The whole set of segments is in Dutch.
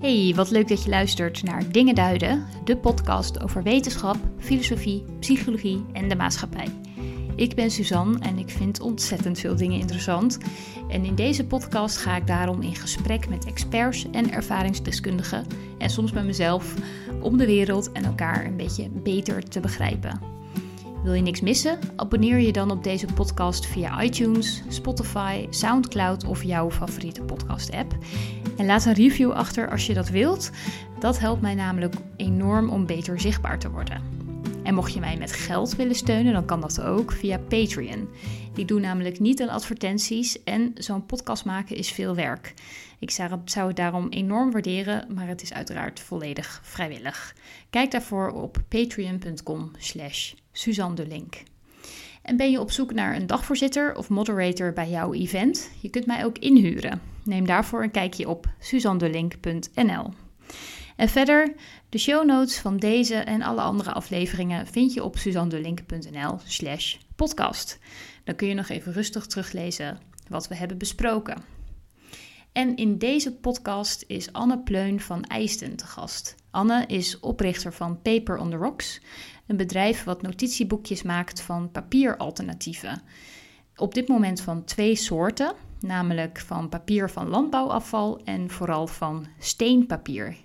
Hey, wat leuk dat je luistert naar Dingen Duiden, de podcast over wetenschap, filosofie, psychologie en de maatschappij. Ik ben Suzanne en ik vind ontzettend veel dingen interessant. En in deze podcast ga ik daarom in gesprek met experts en ervaringsdeskundigen en soms met mezelf om de wereld en elkaar een beetje beter te begrijpen. Wil je niks missen? Abonneer je dan op deze podcast via iTunes, Spotify, SoundCloud of jouw favoriete podcast-app. En laat een review achter als je dat wilt. Dat helpt mij namelijk enorm om beter zichtbaar te worden. En mocht je mij met geld willen steunen, dan kan dat ook via Patreon. Ik doe namelijk niet aan advertenties en zo'n podcast maken is veel werk. Ik zou het daarom enorm waarderen, maar het is uiteraard volledig vrijwillig. Kijk daarvoor op patreon.com slash. En ben je op zoek naar een dagvoorzitter of moderator bij jouw event? Je kunt mij ook inhuren. Neem daarvoor een kijkje op suzandelink.nl. En verder, de show notes van deze en alle andere afleveringen vind je op suzandelink.nl slash podcast. Dan kun je nog even rustig teruglezen wat we hebben besproken. En in deze podcast is Anne Pleun van Eijsten te gast. Anne is oprichter van Paper on the Rocks, een bedrijf wat notitieboekjes maakt van papieralternatieven. Op dit moment van twee soorten, namelijk van papier van landbouwafval en vooral van steenpapier.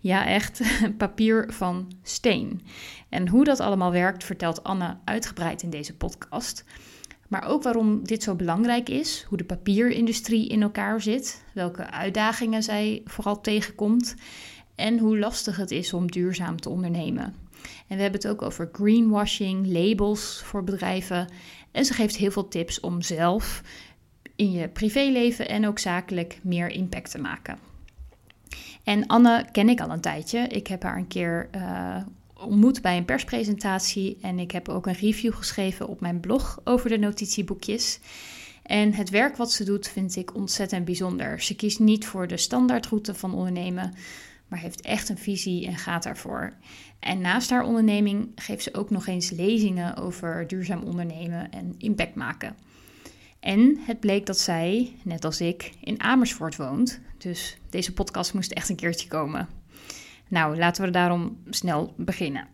Ja, echt papier van steen. En hoe dat allemaal werkt, vertelt Anne uitgebreid in deze podcast. Maar ook waarom dit zo belangrijk is, hoe de papierindustrie in elkaar zit, welke uitdagingen zij vooral tegenkomt en hoe lastig het is om duurzaam te ondernemen. En we hebben het ook over greenwashing, labels voor bedrijven. En ze geeft heel veel tips om zelf in je privéleven en ook zakelijk meer impact te maken. En Anne ken ik al een tijdje. Ik heb haar een keer uh, ontmoet bij een perspresentatie en ik heb ook een review geschreven op mijn blog over de notitieboekjes. En het werk wat ze doet vind ik ontzettend bijzonder. Ze kiest niet voor de standaardroute van ondernemen, maar heeft echt een visie en gaat daarvoor. En naast haar onderneming geeft ze ook nog eens lezingen over duurzaam ondernemen en impact maken. En het bleek dat zij, net als ik, in Amersfoort woont. Dus deze podcast moest echt een keertje komen. Nou, laten we daarom snel beginnen.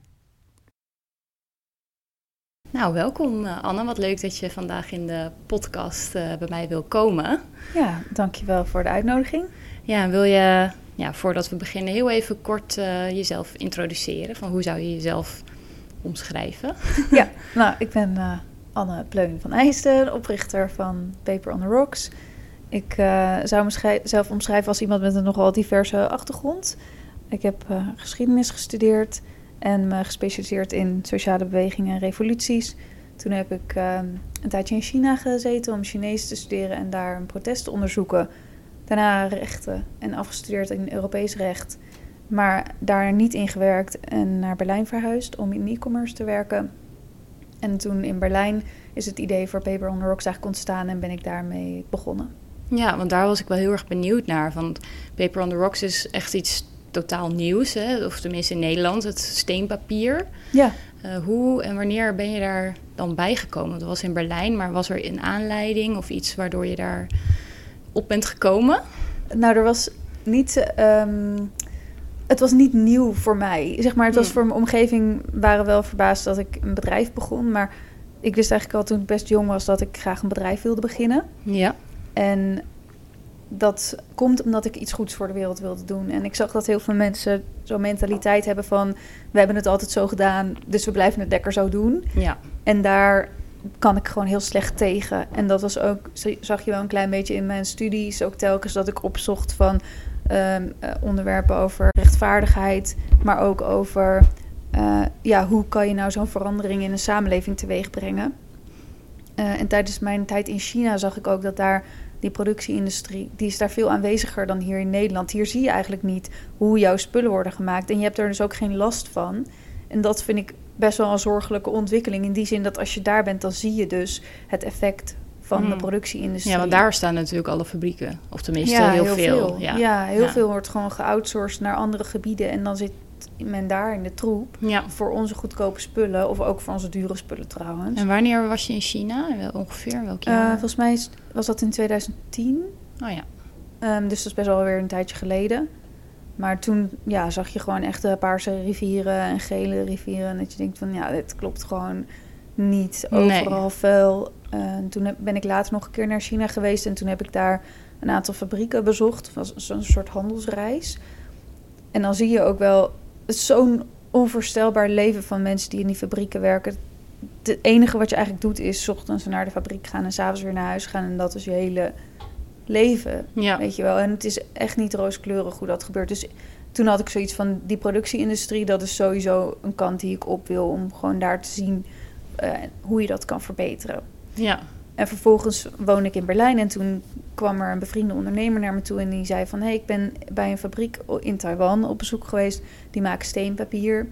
Nou, welkom eh, Anne. Wat leuk dat je vandaag in de podcast uh, bij mij wil komen. Ja, dankjewel voor de uitnodiging. Ja, wil je, ja, voordat we beginnen, heel even kort uh, jezelf introduceren? Van hoe zou je jezelf omschrijven? Ja, nou, ik ben Anne Pleun van Eijsten, oprichter van Paper on the Rocks. Ik zou mezelf omschrijven als iemand met een nogal diverse achtergrond. Ik heb uh, geschiedenis gestudeerd en me gespecialiseerd in sociale bewegingen en revoluties. Toen heb ik uh, een tijdje in China gezeten om Chinees te studeren en daar een protest te onderzoeken. Daarna rechten en afgestudeerd in Europees recht, maar daar niet in gewerkt en naar Berlijn verhuisd om in e-commerce te werken. En toen in Berlijn is het idee voor Paper on the Rocks eigenlijk ontstaan en ben ik daarmee begonnen. Ja, want daar was ik wel heel erg benieuwd naar. Want Paper on the Rocks is echt iets totaal nieuws, hè? of tenminste in Nederland, het steenpapier. Ja. Uh, hoe en wanneer ben je daar dan bijgekomen? Dat was in Berlijn, maar was er een aanleiding of iets waardoor je daar op bent gekomen? Nou, er was niet. Um, het was niet nieuw voor mij. Zeg maar, het was hmm. voor mijn omgeving waren wel verbaasd dat ik een bedrijf begon. Maar ik wist eigenlijk al toen ik best jong was dat ik graag een bedrijf wilde beginnen. Ja. En dat komt omdat ik iets goeds voor de wereld wilde doen. En ik zag dat heel veel mensen zo'n mentaliteit hebben van... we hebben het altijd zo gedaan, dus we blijven het lekker zo doen. Ja. En daar kan ik gewoon heel slecht tegen. En dat was ook, zag je wel een klein beetje in mijn studies... ook telkens dat ik opzocht van ehm, eh, onderwerpen over rechtvaardigheid... maar ook over uh, ja, hoe kan je nou zo'n verandering in een samenleving teweeg brengen... Uh, en tijdens mijn tijd in China zag ik ook dat daar die productieindustrie, die is daar veel aanweziger dan hier in Nederland. Hier zie je eigenlijk niet hoe jouw spullen worden gemaakt. En je hebt er dus ook geen last van. En dat vind ik best wel een zorgelijke ontwikkeling. In die zin dat als je daar bent, dan zie je dus het effect van de hmm. productieindustrie. Ja, want daar staan natuurlijk alle fabrieken. Of tenminste heel, veel. Ja. ja. heel veel wordt gewoon geoutsourced naar andere gebieden. En dan zit men daar in de troep ja. voor onze goedkope spullen of ook voor onze dure spullen trouwens. En wanneer was je in China? Ongeveer welk jaar? Uh, volgens mij was dat in 2010. Oh ja. Um, dus dat is best wel weer een tijdje geleden. Maar toen ja, zag je gewoon echt de paarse rivieren en gele rivieren. En dat je denkt van ja, dit klopt gewoon niet. Nee. Overal vuil. Toen heb- ben ik later nog een keer naar China geweest. En toen heb ik daar een aantal fabrieken bezocht. Het was zo'n soort handelsreis. En dan zie je ook wel zo'n onvoorstelbaar leven van mensen die in die fabrieken werken. Het enige wat je eigenlijk doet is 's ochtends naar de fabriek gaan en s'avonds weer naar huis gaan. En dat is je hele leven. Ja. Weet je wel. En het is echt niet rooskleurig hoe dat gebeurt. Dus toen had ik zoiets van die productieindustrie, dat is sowieso een kant die ik op wil om gewoon daar te zien eh, hoe je dat kan verbeteren. Ja. En vervolgens woonde ik in Berlijn en toen kwam er een bevriende ondernemer naar me toe en die zei van... hé, hey, ik ben bij een fabriek in Taiwan op bezoek geweest. Die maken steenpapier.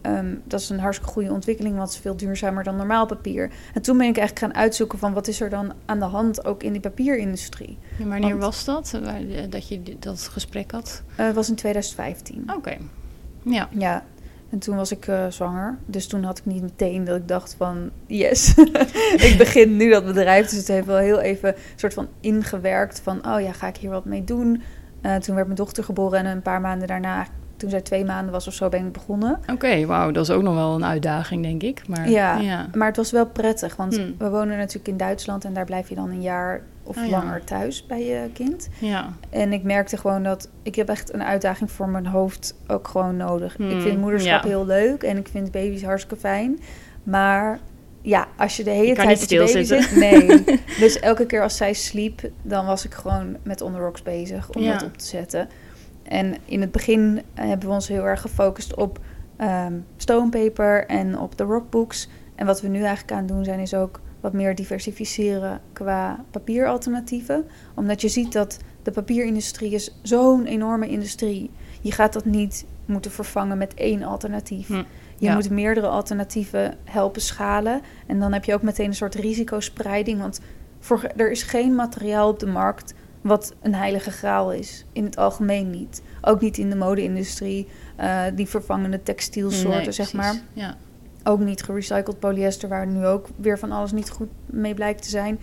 Ehm, dat is een hartstikke goede ontwikkeling, want het is veel duurzamer dan normaal papier. En toen ben ik eigenlijk gaan uitzoeken van wat is er dan aan de hand ook in die papierindustrie. Wanneer Want- was dat, eh, dat je dat gesprek had? Eh, Het was in 2015. Oké. Ja. Ja, en toen was ik eh, zwanger. Dus toen had ik niet meteen dat ik dacht van... Yes, ik begin nu dat bedrijf. Dus het heeft wel heel even soort van ingewerkt van... Oh ja, ga ik hier wat mee doen? Eh, toen werd mijn dochter geboren en een paar maanden daarna... Toen zij twee maanden was of zo, ben ik begonnen. Oké, wauw, dat is ook nog wel een uitdaging, denk ik. Maar, Ja. ja. Maar het was wel prettig, want Hmm. we wonen natuurlijk in Duitsland... en daar blijf je dan een jaar of Oh ja. langer thuis bij je kind. Ja. En ik merkte gewoon dat ik heb echt een uitdaging voor mijn hoofd ook gewoon nodig. Hmm, ik vind moederschap ja. heel leuk en ik vind baby's hartstikke fijn. Maar ja, als je de hele Je tijd met baby zit... Nee. dus elke keer als zij sliep, dan was ik gewoon met On The Rocks bezig om Ja. dat op te zetten. En in het begin eh, hebben we ons heel erg gefocust op ehm stonepaper en op de rockbooks. En wat we nu eigenlijk aan het doen zijn, is ook wat meer diversificeren qua papieralternatieven. Omdat je ziet dat de papierindustrie is zo'n enorme industrie. Je gaat dat niet moeten vervangen met één alternatief. Hm, Je ja. moet meerdere alternatieven helpen schalen. En dan heb je ook meteen een soort risicospreiding. Want voor, er is geen materiaal op de markt wat een heilige graal is. In het algemeen niet. Ook niet in de mode-industrie. eh, die vervangende textielsoorten, Nee, zeg maar. Ja. Ook niet gerecycled polyester, waar nu ook weer van alles niet goed mee blijkt te zijn.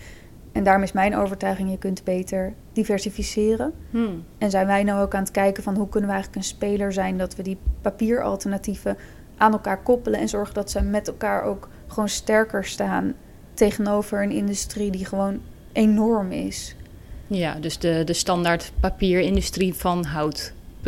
En daarom is mijn overtuiging, je kunt beter diversificeren. Hm. En zijn wij nou ook aan het kijken van hoe kunnen we eigenlijk een speler zijn dat we die papieralternatieven aan elkaar koppelen en zorgen dat ze met elkaar ook gewoon sterker staan tegenover een industrie die gewoon enorm is. Ja, dus de, de standaard papierindustrie van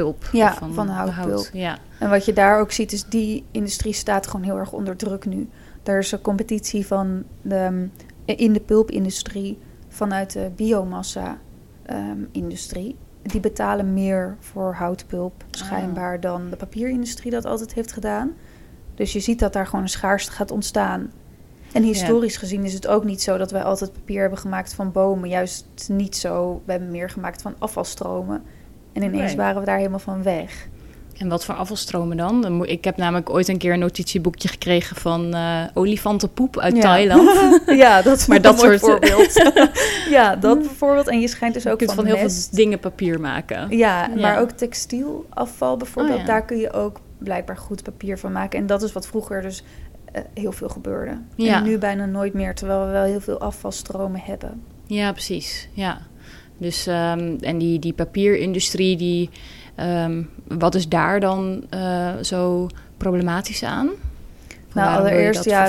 houtpulp. Ja, van houtpulp. hout. Ja. En wat je daar ook ziet is die industrie staat gewoon heel erg onder druk nu. Er is een competitie van de, in de pulpindustrie vanuit de biomassa-industrie. die betalen meer voor houtpulp schijnbaar dan de papierindustrie dat altijd heeft gedaan. Dus je ziet dat daar gewoon een schaarste gaat ontstaan. En historisch gezien is het ook niet zo dat wij altijd papier hebben gemaakt van bomen. Juist niet zo. We hebben meer gemaakt van afvalstromen. En ineens Nee. waren we daar helemaal van weg. En wat voor afvalstromen dan? Ik heb namelijk ooit een keer een notitieboekje gekregen van eh, olifantenpoep uit Ja. Thailand. Ja, dat is Maar maar dat dat mooi soort- voorbeeld. ja, dat bijvoorbeeld. En je schijnt dus Je ook kunt van, van heel mest. veel dingen papier maken. Ja, Ja. maar ook textielafval bijvoorbeeld. Oh, ja. Daar kun je ook blijkbaar goed papier van maken. En dat is wat vroeger dus eh, heel veel gebeurde. Ja. En nu bijna nooit meer, terwijl we wel heel veel afvalstromen hebben. Ja, precies. Ja. Dus, ehm, en die, die papierindustrie, die, ehm, wat is daar dan eh, zo problematisch aan? Van Nou, allereerst, ja,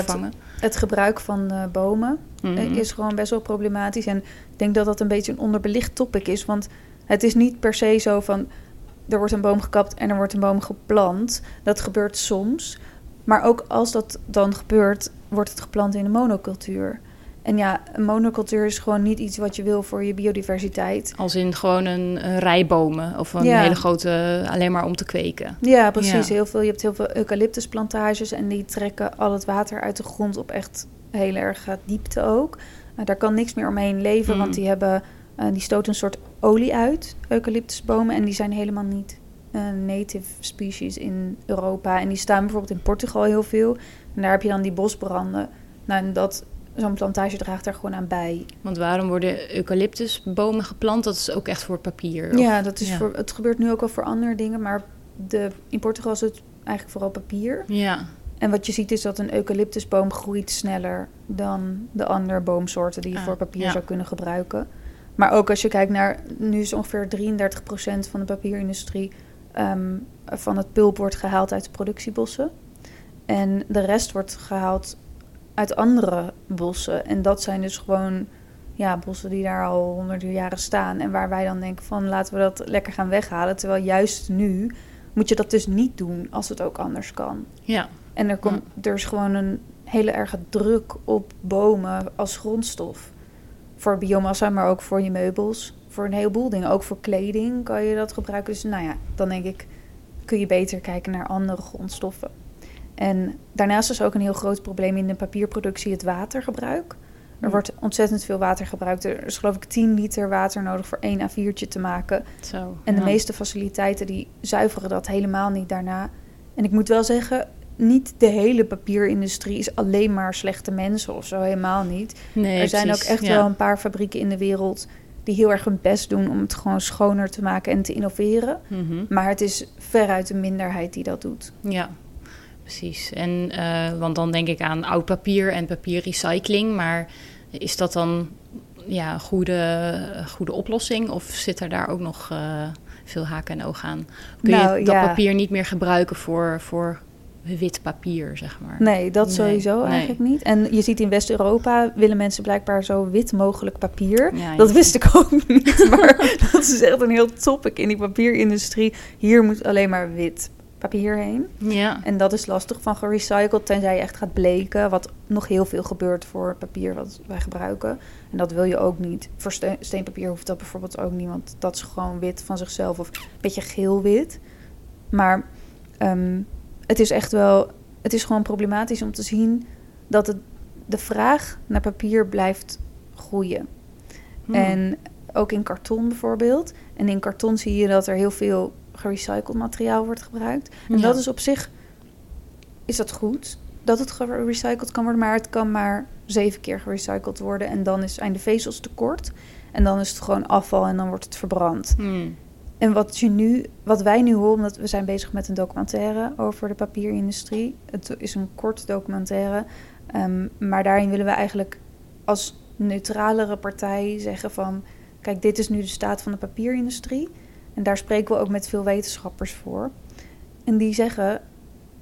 het- gebruik van eh, bomen Mhm. eh, is gewoon best wel problematisch. En ik denk dat dat een beetje een onderbelicht topic is. Want het is niet per se zo van... er wordt een boom gekapt en er wordt een boom geplant. Dat gebeurt soms. Maar ook als dat dan gebeurt, wordt het geplant in een monocultuur. En ja, een monocultuur is gewoon niet iets wat je wil voor je biodiversiteit. Als in gewoon een, een rij bomen of een Ja. hele grote, alleen maar om te kweken. Ja, precies. Ja. Heel veel, je hebt heel veel eucalyptusplantages en die trekken al het water uit de grond op echt heel erg diepte ook. Eh, daar kan niks meer omheen leven, Mm. want die, hebben, eh, die stoten een soort olie uit, eucalyptusbomen. En die zijn helemaal niet eh, native species in Europa. En die staan bijvoorbeeld in Portugal heel veel. En daar heb je dan die bosbranden. Nou, en dat, zo'n plantage draagt daar gewoon aan bij. Want waarom worden eucalyptusbomen geplant? Dat is ook echt voor papier. of- Ja, dat is ja. Voor, het gebeurt nu ook wel voor andere dingen, maar de, in Portugal is het eigenlijk vooral papier. Ja, En wat je ziet is dat een eucalyptusboom groeit sneller dan de andere boomsoorten die je Ah, voor papier ja. zou kunnen gebruiken. Maar ook als je kijkt naar, nu is ongeveer 33% van de papierindustrie ehm, van het pulp wordt gehaald uit de productiebossen. En de rest wordt gehaald uit andere bossen. En dat zijn dus gewoon ja, bossen die daar al honderden jaren staan. En waar wij dan denken van laten we dat lekker gaan weghalen. Terwijl juist nu moet je dat dus niet doen als het ook anders kan. Ja. En er, komt, er is gewoon een hele erge druk op bomen als grondstof. Voor biomassa, maar ook voor je meubels. Voor een heleboel dingen. Ook voor kleding kan je dat gebruiken. Dus nou ja, dan denk ik, kun je beter kijken naar andere grondstoffen. En daarnaast is ook een heel groot probleem in de papierproductie het watergebruik. Er wordt ontzettend veel water gebruikt. Er is geloof ik 10 liter water nodig voor één A4'tje te maken. Zo, en de ja. meeste faciliteiten die zuiveren dat helemaal niet daarna. En ik moet wel zeggen, niet de hele papierindustrie is alleen maar slechte mensen of zo, helemaal niet. Nee, er zijn precies, ook echt ja. wel een paar fabrieken in de wereld die heel erg hun best doen om het gewoon schoner te maken en te innoveren. Mhm. Maar het is veruit de minderheid die dat doet. Ja, precies. En, eh, want dan denk ik aan oud papier en papierrecycling. Maar is dat dan ja, een goede, goede oplossing? Of zit er daar ook nog eh, veel haken en ogen aan? Kun Nou, je dat ja. papier niet meer gebruiken voor, voor wit papier, zeg maar? Nee, dat Nee, sowieso nee. eigenlijk niet. En je ziet in West-Europa willen mensen blijkbaar zo wit mogelijk papier. Ja, dat wist ik ook niet, maar dat is echt een heel topic in die papierindustrie. Hier moet alleen maar wit papier heen. Ja, En dat is lastig van gerecycled, tenzij je echt gaat bleken, wat nog heel veel gebeurt voor papier wat wij gebruiken. En dat wil je ook niet. Voor ste- steenpapier hoeft dat bijvoorbeeld ook niet, want dat is gewoon wit van zichzelf of een beetje geel-wit. Maar ehm, het is echt wel, het is gewoon problematisch om te zien dat het, de vraag naar papier blijft groeien. Hm. En ook in karton bijvoorbeeld. En in karton zie je dat er heel veel gerecycled materiaal wordt gebruikt. En Ja. dat is op zich is dat goed dat het gerecycled kan worden, maar het kan maar zeven keer gerecycled worden en dan is, zijn de vezels tekort. En dan is het gewoon afval en dan wordt het verbrand. Hm. En wat, je nu, wat wij nu horen, omdat we zijn bezig met een documentaire over de papierindustrie. Het is een kort documentaire. ehm, maar daarin willen we eigenlijk als neutralere partij zeggen van... kijk, dit is nu de staat van de papierindustrie. En daar spreken we ook met veel wetenschappers voor. En die zeggen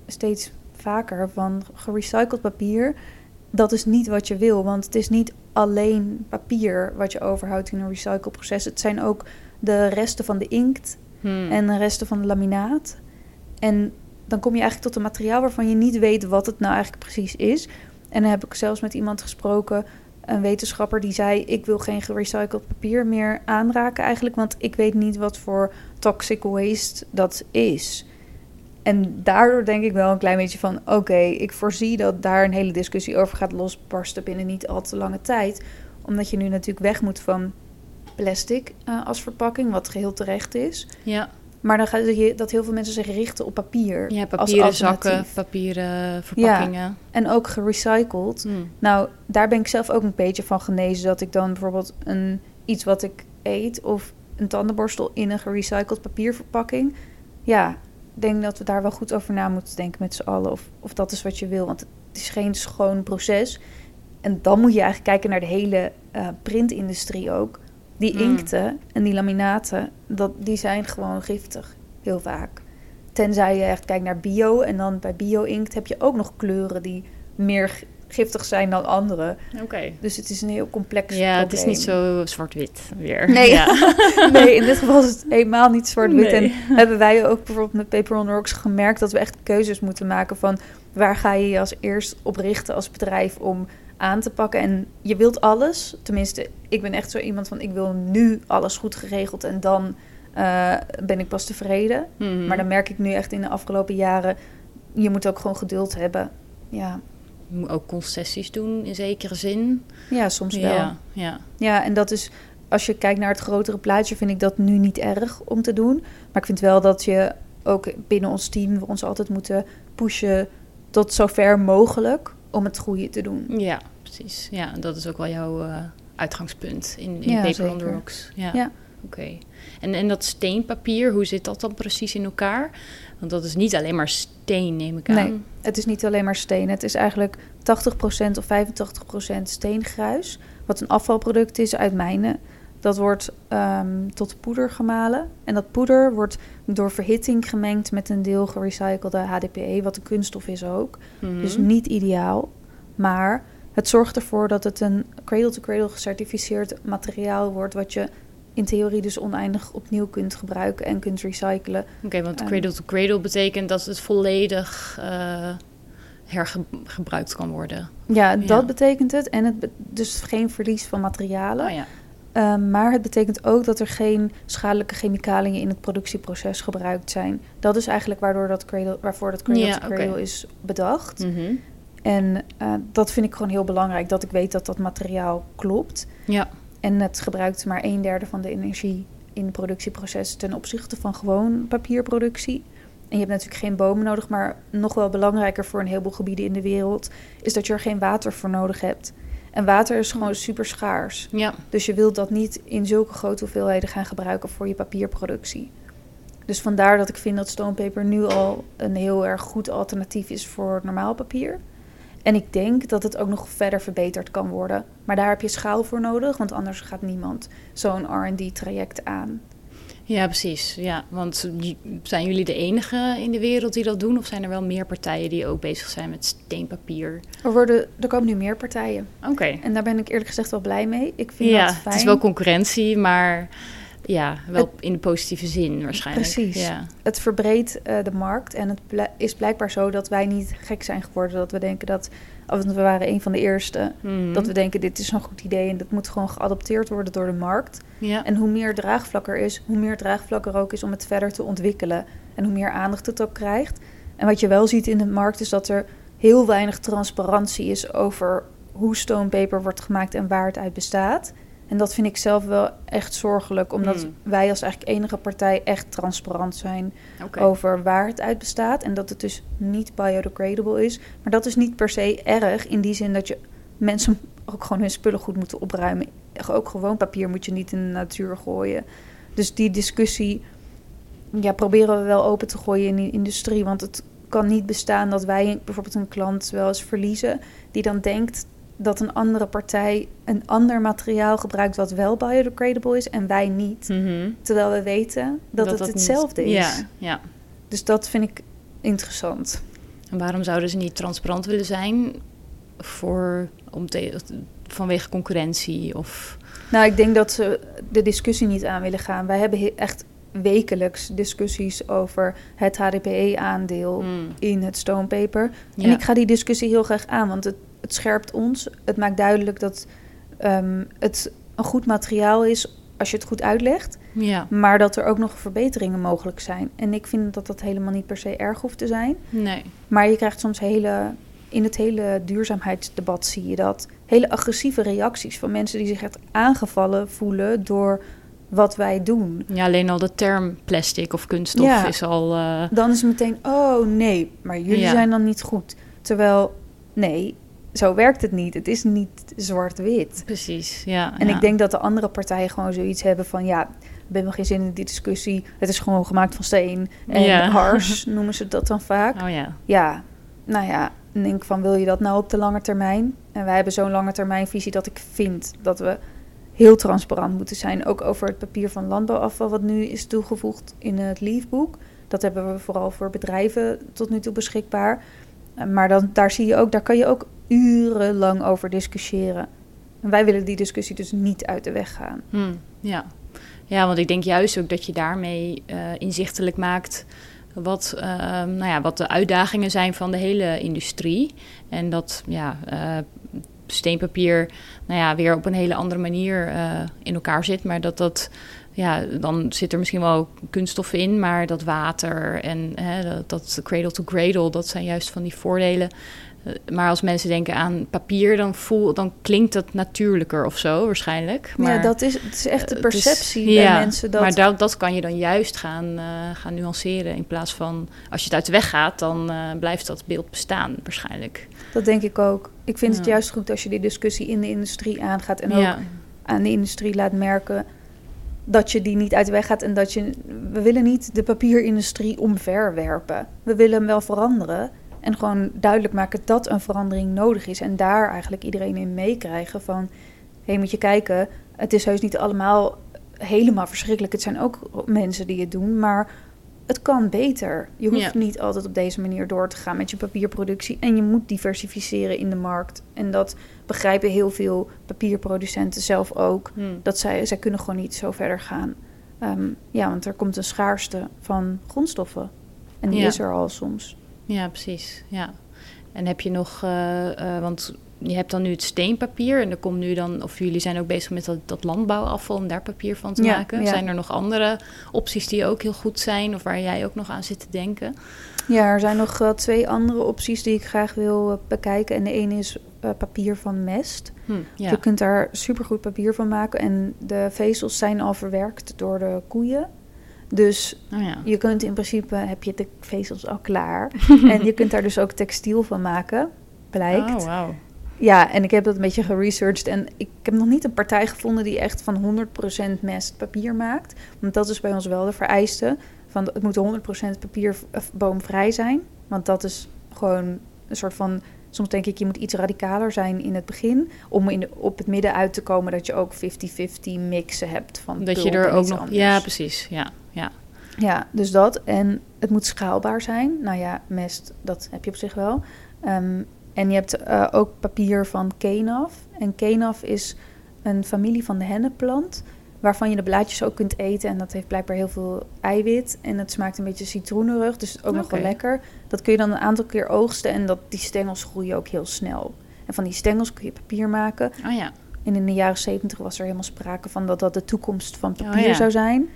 steeds vaker van gerecycled papier... dat is niet wat je wil, want het is niet alleen papier wat je overhoudt in een recycleproces. Het zijn ook de resten van de inkt Hm. en de resten van de laminaat. En dan kom je eigenlijk tot een materiaal waarvan je niet weet wat het nou eigenlijk precies is. En dan heb ik zelfs met iemand gesproken, een wetenschapper, die zei: Ik wil geen gerecycled papier meer aanraken eigenlijk, want ik weet niet wat voor toxic waste dat is. En daardoor denk ik wel een klein beetje van: Oké, ik voorzie dat daar een hele discussie over gaat losbarsten binnen niet al te lange tijd. Omdat je nu natuurlijk weg moet van plastic eh, als verpakking, wat geheel terecht is. Ja, Maar dan gaat je dat heel veel mensen zich richten op papier. ja als papieren zakken, papieren verpakkingen. En ook gerecycled. Hm. Nou, daar ben ik zelf ook een beetje van genezen. Dat ik dan bijvoorbeeld een, iets wat ik eet of een tandenborstel in een gerecycled papierverpakking. Ja, ik denk dat we daar wel goed over na moeten denken met z'n allen. Of, of dat is wat je wil. Want het is geen schoon proces. En dan moet je eigenlijk kijken naar de hele eh, printindustrie ook. Die Mm. inkten en die laminaten, dat, die zijn gewoon giftig. Heel vaak. Tenzij je echt kijkt naar bio. En dan bij bio-inkt heb je ook nog kleuren die meer giftig zijn dan andere. Oké. Dus het is een heel complex Ja, het is niet zo zwart-wit weer. Nee. Ja. nee, in dit geval is het helemaal niet zwart-wit. Nee. En hebben wij ook bijvoorbeeld met Paper on Rocks gemerkt dat we echt keuzes moeten maken van waar ga je je als eerst op richten als bedrijf om aan te pakken. En je wilt alles, tenminste, ik ben echt zo iemand van ik wil nu alles goed geregeld en dan eh, ben ik pas tevreden. Mhm. Maar dan merk ik nu echt in de afgelopen jaren, je moet ook gewoon geduld hebben. Ja, Je moet ook concessies doen in zekere zin. ja soms wel. Ja, ja. Ja, en dat is, als je kijkt naar het grotere plaatje, vind ik dat nu niet erg om te doen. Maar ik vind wel dat je ook binnen ons team we ons altijd moeten pushen tot zover mogelijk om het goede te doen. ja, precies. Ja, dat is ook wel jouw eh, uitgangspunt in, in Ja, Paper on the zeker. Rocks. Ja, Ja. oké. En, en dat steenpapier, hoe zit dat dan precies in elkaar? Want dat is niet alleen maar steen, neem ik aan. Nee. Het is niet alleen maar steen. Het is eigenlijk 80% of 85% steengruis. Wat een afvalproduct is uit mijnen. Dat wordt ehm, tot poeder gemalen. En dat poeder wordt door verhitting gemengd met een deel gerecyclede HDPE, wat een kunststof is ook. Mhm. Dus niet ideaal. Maar het zorgt ervoor dat het een cradle-to-cradle gecertificeerd materiaal wordt, wat je in theorie dus oneindig opnieuw kunt gebruiken en kunt recyclen. Oké, want Ehm. cradle to cradle betekent dat het volledig eh, hergebruikt kan worden. Ja, Ja. dat betekent het. En het dus geen verlies van materialen. Oh ja. Ehm, maar het betekent ook dat er geen schadelijke chemicaliën in het productieproces gebruikt zijn. Dat is eigenlijk waardoor dat cradle, waarvoor dat cradle Ja, to cradle oké. is bedacht. Mhm. En eh, dat vind ik gewoon heel belangrijk, dat ik weet dat dat materiaal klopt. Ja. En het gebruikt maar een derde van de energie in het productieproces ten opzichte van gewoon papierproductie. En je hebt natuurlijk geen bomen nodig, maar nog wel belangrijker voor een heleboel gebieden in de wereld is dat je er geen water voor nodig hebt. En water is gewoon super schaars. Ja. Dus je wilt dat niet in zulke grote hoeveelheden gaan gebruiken voor je papierproductie. Dus vandaar dat ik vind dat stonepaper nu al een heel erg goed alternatief is voor normaal papier. En ik denk dat het ook nog verder verbeterd kan worden. Maar daar heb je schaal voor nodig, want anders gaat niemand zo'n RD-traject aan. Ja, precies. Ja, want zijn jullie de enige in de wereld die dat doen? Of zijn er wel meer partijen die ook bezig zijn met steenpapier? Er, worden, er komen nu meer partijen. Oké. En daar ben ik eerlijk gezegd wel blij mee. Ik vind Ja, dat fijn. het is wel concurrentie, maar ja, wel Het- in de positieve zin waarschijnlijk. Precies. Ja. het verbreedt eh, de markt. En het is blijkbaar zo dat wij niet gek zijn geworden. Dat we denken dat. Want we waren een van de eerste. Mhm. Dat we denken: dit is een goed idee. En dat moet gewoon geadopteerd worden door de markt. ja. En hoe meer draagvlak er is, hoe meer draagvlak er ook is om het verder te ontwikkelen. En hoe meer aandacht het ook krijgt. En wat je wel ziet in de markt is dat er heel weinig transparantie is over hoe stonepaper wordt gemaakt en waar het uit bestaat. En dat vind ik zelf wel echt zorgelijk, omdat Hmm. wij als eigenlijk enige partij echt transparant zijn over waar het uit bestaat. En dat het dus niet biodegradable is. Maar dat is niet per se erg in die zin dat je mensen ook gewoon hun spullen goed moeten opruimen. Ook gewoon papier moet je niet in de natuur gooien. Dus die discussie ja, proberen we wel open te gooien in de industrie. Want het kan niet bestaan dat wij bijvoorbeeld een klant wel eens verliezen... die dan denkt dat een andere partij een ander materiaal gebruikt... wat wel biodegradable is en wij niet. Mhm. Terwijl we weten dat, het hetzelfde is. Ja, ja. Dus dat vind ik interessant. En waarom zouden ze niet transparant willen zijn voor, om te, vanwege concurrentie? Of, Nou, ik denk dat ze de discussie niet aan willen gaan. Wij hebben he- echt wekelijks discussies over het HDPE-aandeel Hmm. in het stonepaper. En ik ga die discussie heel graag aan, want het, het scherpt ons. Het maakt duidelijk dat ehm, het een goed materiaal is als je het goed uitlegt. Ja, Maar dat er ook nog verbeteringen mogelijk zijn. En ik vind dat dat helemaal niet per se erg hoeft te zijn. nee. Maar je krijgt soms hele, in het hele duurzaamheidsdebat zie je dat. Hele agressieve reacties van mensen die zich echt aangevallen voelen door wat wij doen. Ja, alleen al de term plastic of kunststof Ja. is al... eh, Dan is het meteen, oh nee, maar jullie Ja. zijn dan niet goed. Terwijl, nee, zo werkt het niet. Het is niet zwart-wit. precies, ja. En ja. ik denk dat de andere partijen gewoon zoiets hebben van, ja, ik ben wel geen zin in die discussie. Het is gewoon gemaakt van steen. En Ja. hars noemen ze dat dan vaak. Oh ja, Ja, nou ja, dan denk van wil je dat nou op de lange termijn? En wij hebben zo'n lange termijnvisie dat ik vind dat we heel transparant moeten zijn. Ook over het papier van landbouwafval wat nu is toegevoegd in het Leafboek. Dat hebben we vooral voor bedrijven tot nu toe beschikbaar. Maar dan, daar zie je ook, daar kan je ook urenlang over discussiëren. En wij willen die discussie dus niet uit de weg gaan. Hm, ja. Ja, want ik denk juist ook dat je daarmee eh, inzichtelijk maakt wat, eh, nou ja, wat de uitdagingen zijn van de hele industrie. En dat ja, eh, steenpapier nou ja, weer op een hele andere manier in elkaar zit. Maar dat dat, ja, dan zit er misschien wel kunststof in, maar dat water en hè, dat, dat cradle to cradle, dat zijn juist van die voordelen. Eh, Maar als mensen denken aan papier, dan, voel, dan klinkt dat natuurlijker of zo, waarschijnlijk. Maar, ja, dat is, het is echt de eh, is- perceptie bij ja, mensen. Dat, Maar dat, dat kan je dan juist gaan, eh, gaan nuanceren. In plaats van als je het uit de weg gaat, dan blijft dat beeld bestaan, waarschijnlijk. Dat denk ik ook. Ik vind het juist goed als je die discussie in de industrie aangaat. En ook ja, aan de industrie laat merken dat je die niet uit de weg gaat. En dat je. We willen niet de papierindustrie omverwerpen. We willen hem wel veranderen. En gewoon duidelijk maken dat een verandering nodig is. En daar eigenlijk iedereen in meekrijgen van. Hé, moet je kijken. het is heus niet allemaal helemaal verschrikkelijk. Het zijn ook mensen die het doen, maar het kan beter. Je hoeft Ja. niet altijd op deze manier door te gaan met je papierproductie. En je moet diversificeren in de markt. En dat begrijpen heel veel papierproducenten zelf ook. Hmm. Dat zij, zij kunnen gewoon niet zo verder gaan. Ehm, ja, want er komt een schaarste van grondstoffen. En die Ja. is er al soms. Ja, precies. Ja. En heb je nog, eh, eh, want je hebt dan nu het steenpapier en er komt nu dan, of jullie zijn ook bezig met dat, dat landbouwafval om daar papier van te Ja, maken. ja. Zijn er nog andere opties die ook heel goed zijn of waar jij ook nog aan zit te denken? Ja, er zijn nog wel twee andere opties die ik graag wil eh, bekijken. En de ene is eh, papier van mest. Hm, ja. Je kunt daar supergoed papier van maken. En de vezels zijn al verwerkt door de koeien. Dus Oh, ja. je kunt in principe, heb je de vezels al klaar. en je kunt daar dus ook textiel van maken, blijkt. Oh, wauw. Ja, en ik heb dat een beetje geresearched. En ik heb nog niet een partij gevonden die echt van 100% mest papier maakt. Want dat is bij ons wel de vereiste. Van, het moet 100% papierboomvrij zijn. Want dat is gewoon een soort van... Soms denk ik, je moet iets radicaler zijn in het begin... om in de, op het midden uit te komen dat je ook 50-50 mixen hebt van Dat je er ook nog, anders. ja, precies. Ja, ja. Ja, dus dat. En het moet schaalbaar zijn. Nou ja, mest, dat heb je op zich wel. Ehm, en je hebt eh, ook papier van kenaf. En kenaf is een familie van de hennepplant... waarvan je de blaadjes ook kunt eten. En dat heeft blijkbaar heel veel eiwit. En het smaakt een beetje citroenerig, dus ook nog wel lekker. Dat kun je dan een aantal keer oogsten... en dat, die stengels groeien ook heel snel. En van die stengels kun je papier maken. Oh ja. En in de jaren zeventig was er helemaal sprake van dat dat de toekomst van Oh, papier ja. zou zijn.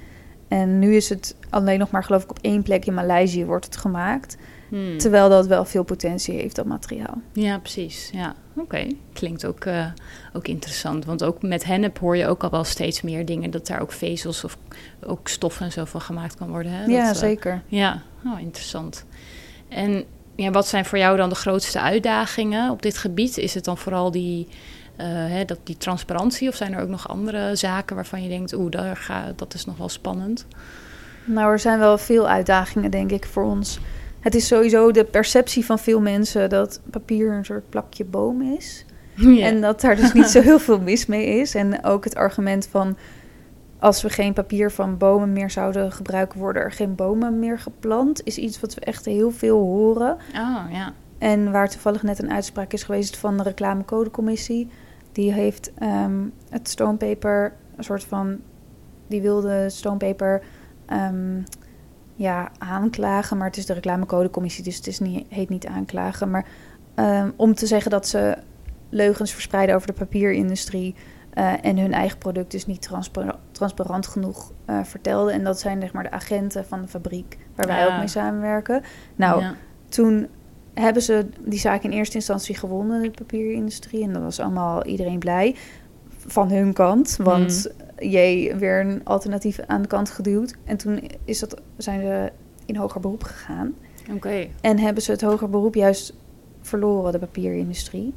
En nu is het alleen nog maar, geloof ik, op één plek in Maleisië wordt het gemaakt. Hm. Terwijl dat wel veel potentie heeft, dat materiaal. Ja, precies. Ja, oké. Klinkt ook, eh, ook interessant. Want ook met hennep hoor je ook al wel steeds meer dingen... dat daar ook vezels of ook stof en zo van gemaakt kan worden. Hè? ja, Dat, eh, zeker. Ja, oh, interessant. En ja, wat zijn voor jou dan de grootste uitdagingen op dit gebied? Is het dan vooral die, hè, dat, die transparantie... of zijn er ook nog andere zaken waarvan je denkt... oeh, daar ga, dat is nog wel spannend? Nou, er zijn wel veel uitdagingen, denk ik, voor ons. Het is sowieso de perceptie van veel mensen dat papier een soort plakje boom is. Ja. En dat daar dus niet zo heel veel mis mee is. En ook het argument van als we geen papier van bomen meer zouden gebruiken, worden er geen bomen meer geplant. Is iets wat we echt heel veel horen. Oh, ja. En waar toevallig net een uitspraak is geweest van de reclamecodecommissie. Die heeft ehm, het stonepaper een soort van. Die wilde stonepaper ehm, ja, aanklagen. Maar het is de reclamecodecommissie, dus het is niet, heet niet aanklagen. Maar ehm, om te zeggen dat ze leugens verspreiden over de papierindustrie. eh, en hun eigen product dus niet transpar- transparant genoeg eh, vertelden. En dat zijn zeg maar de agenten van de fabriek waar wij Ah. ook mee samenwerken. Nou, Ja. toen hebben ze die zaak in eerste instantie gewonnen, de papierindustrie. En dat was allemaal iedereen blij van hun kant. Want jee, weer een alternatief aan de kant geduwd. En toen is dat, zijn ze in hoger beroep gegaan. Oké. En hebben ze het hoger beroep juist verloren, de papierindustrie.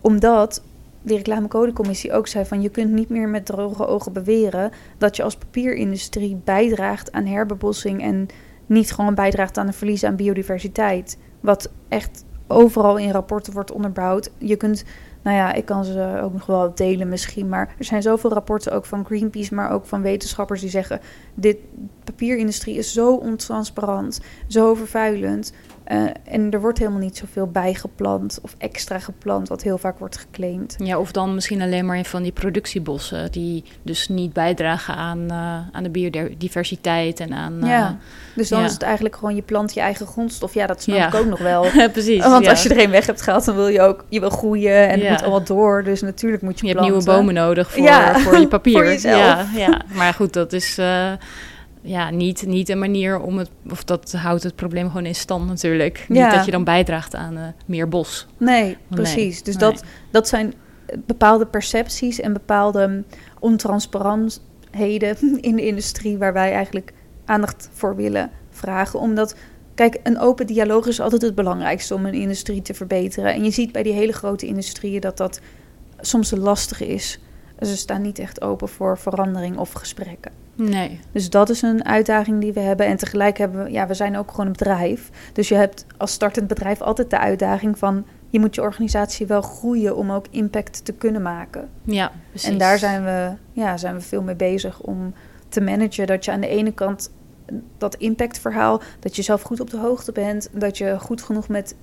Omdat de reclamecodecommissie ook zei van... je kunt niet meer met droge ogen beweren... dat je als papierindustrie bijdraagt aan herbebossing... en niet gewoon bijdraagt aan een verlies aan biodiversiteit. Wat echt overal in rapporten wordt onderbouwd. Je kunt, nou ja, ik kan ze ook nog wel delen misschien... maar er zijn zoveel rapporten ook van Greenpeace... maar ook van wetenschappers die zeggen... dit papierindustrie is zo ontransparant, zo vervuilend... Eh, en er wordt helemaal niet zoveel bijgeplant of extra geplant, wat heel vaak wordt geclaimd. Ja, of dan misschien alleen maar van die productiebossen... die dus niet bijdragen aan, eh, aan de biodiversiteit en aan... eh, ja, dus dan ja. is het eigenlijk gewoon je plant je eigen grondstof. Ja, dat snap Ja. ik ook nog wel. precies. Want ja. als je er een weg hebt gehaald, dan wil je ook je wil groeien en het moet allemaal door. Dus natuurlijk moet je, Je hebt nieuwe bomen nodig voor, voor je papier. voor. Ja, ja, maar goed, dat is eh, ja, niet, niet een manier om het... Of dat houdt het probleem gewoon in stand natuurlijk. Niet dat je dan bijdraagt aan eh, meer bos. Nee, precies. dus nee. Dat, dat zijn bepaalde percepties en bepaalde ontransparantheden in de industrie waar wij eigenlijk aandacht voor willen vragen. Omdat, kijk, een open dialoog is altijd het belangrijkste om een industrie te verbeteren. En je ziet bij die hele grote industrieën dat dat soms lastig is. Ze staan niet echt open voor verandering of gesprekken. Nee. Dus dat is een uitdaging die we hebben. En tegelijk hebben we, ja, we zijn ook gewoon een bedrijf. Dus je hebt als startend bedrijf altijd de uitdaging van, je moet je organisatie wel groeien om ook impact te kunnen maken. Ja, precies. En daar zijn we, ja, zijn we veel mee bezig om te managen. Dat je aan de ene kant dat impactverhaal, dat je zelf goed op de hoogte bent, dat je goed genoeg met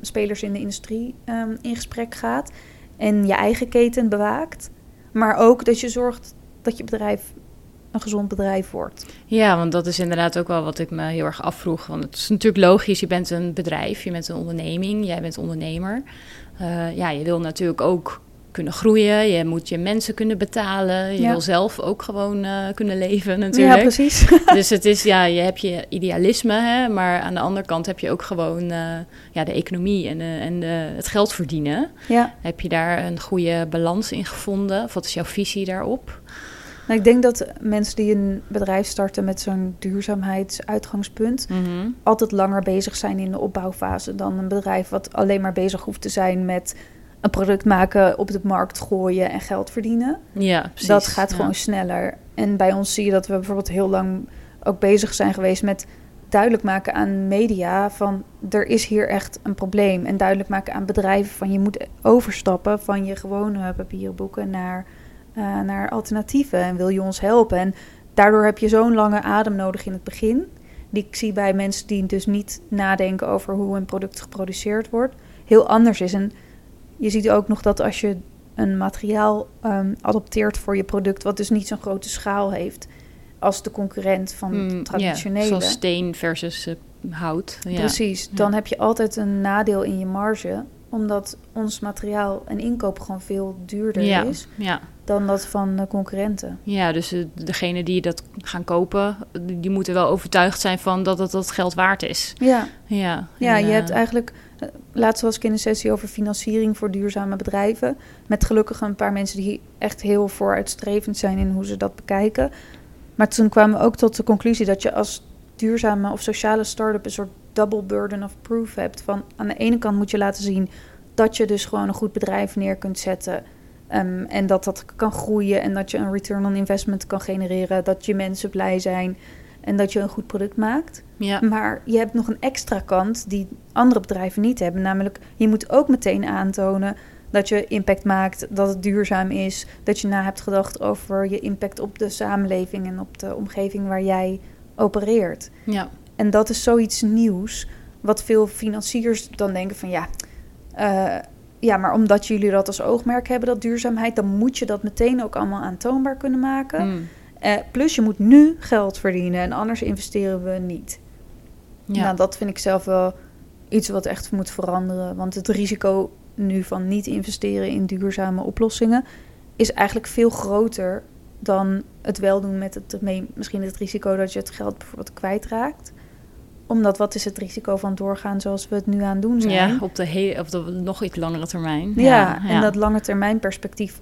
spelers in de industrie um, in gesprek gaat en je eigen keten bewaakt. Maar ook dat je zorgt dat je bedrijf een gezond bedrijf wordt. Ja, want dat is inderdaad ook wel wat ik me heel erg afvroeg. Want het is natuurlijk logisch, je bent een bedrijf, je bent een onderneming, jij bent ondernemer. Uh, ja, je wil natuurlijk ook kunnen groeien. Je moet je mensen kunnen betalen. Je wil zelf ook gewoon uh, kunnen leven natuurlijk. Ja, precies. dus het is, ja, je hebt je idealisme, hè, maar aan de andere kant heb je ook gewoon uh, ja, de economie en, de, en het geld verdienen. Ja. Heb je daar een goede balans in gevonden? Of wat is jouw visie daarop? Nou, ik denk dat mensen die een bedrijf starten met zo'n duurzaamheidsuitgangspunt... Mm altijd langer bezig zijn in de opbouwfase dan een bedrijf wat alleen maar bezig hoeft te zijn met een product maken, op de markt gooien en geld verdienen. Ja, precies. Dat gaat gewoon sneller. En bij ons zie je dat we bijvoorbeeld heel lang ook bezig zijn geweest met duidelijk maken aan media van er is hier echt een probleem. En duidelijk maken aan bedrijven van je moet overstappen van je gewone papieren boeken naar, uh, naar alternatieven. En wil je ons helpen? En daardoor heb je zo'n lange adem nodig in het begin. Die ik zie bij mensen die dus niet nadenken over hoe een product geproduceerd wordt. Heel anders is. En je ziet ook nog dat als je een materiaal um, adopteert voor je product, wat dus niet zo'n grote schaal heeft als de concurrent van mm, het traditionele. zoals steen versus uh, hout. Ja. Precies, dan heb je altijd een nadeel in je marge, omdat ons materiaal en inkoop gewoon veel duurder ja. is dan dat van de concurrenten. Ja, dus uh, degene die dat gaan kopen, die moeten wel overtuigd zijn van dat het dat geld waard is. Ja, ja, ja en, je uh, hebt eigenlijk Laatst was ik in een sessie over financiering voor duurzame bedrijven. Met gelukkig een paar mensen die echt heel vooruitstrevend zijn in hoe ze dat bekijken. Maar toen kwamen we ook tot de conclusie dat je als duurzame of sociale start-up een soort double burden of proof hebt. Van aan de ene kant moet je laten zien dat je dus gewoon een goed bedrijf neer kunt zetten. Um, en dat dat kan groeien en dat je een return on investment kan genereren. Dat je mensen blij zijn en dat je een goed product maakt. Ja. Maar je hebt nog een extra kant die andere bedrijven niet hebben. Namelijk, je moet ook meteen aantonen dat je impact maakt, dat het duurzaam is. Dat je na hebt gedacht over je impact op de samenleving en op de omgeving waar jij opereert. Ja. En dat is zoiets nieuws, wat veel financiers dan denken van ja. Uh, ja, maar omdat jullie dat als oogmerk hebben, dat duurzaamheid, dan moet je dat meteen ook allemaal aantoonbaar kunnen maken. Mm. Uh, plus je moet nu geld verdienen en anders investeren we niet. Ja. Nou, dat vind ik zelf wel iets wat echt moet veranderen. Want het risico nu van niet investeren in duurzame oplossingen is eigenlijk veel groter dan het wel doen met het misschien het risico dat je het geld bijvoorbeeld kwijtraakt omdat wat is het risico van doorgaan zoals we het nu aan doen zijn? Ja, op de, hele, op de nog iets langere termijn. Ja, Ja, en ja. dat lange termijn perspectief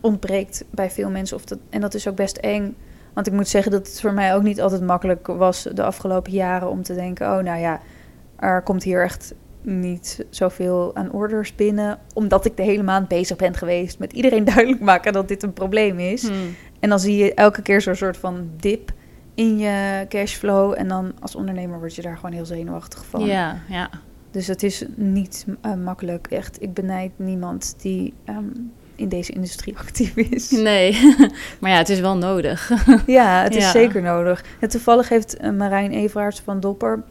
ontbreekt bij veel mensen. Of dat, en dat is ook best eng. Want ik moet zeggen dat het voor mij ook niet altijd makkelijk was de afgelopen jaren om te denken: oh, nou ja, er komt hier echt niet zoveel aan orders binnen. Omdat ik de hele maand bezig ben geweest met iedereen duidelijk maken dat dit een probleem is. Hmm. En dan zie je elke keer zo'n soort van dip in je cashflow. En dan als ondernemer word je daar gewoon heel zenuwachtig van. Ja, ja. Dus het is niet uh, makkelijk. Echt, ik benijd niemand die um, in deze industrie actief is. Nee, maar ja, het is wel nodig. ja, het is Ja. zeker nodig. En toevallig heeft uh, Marijn Everaerts van Dopper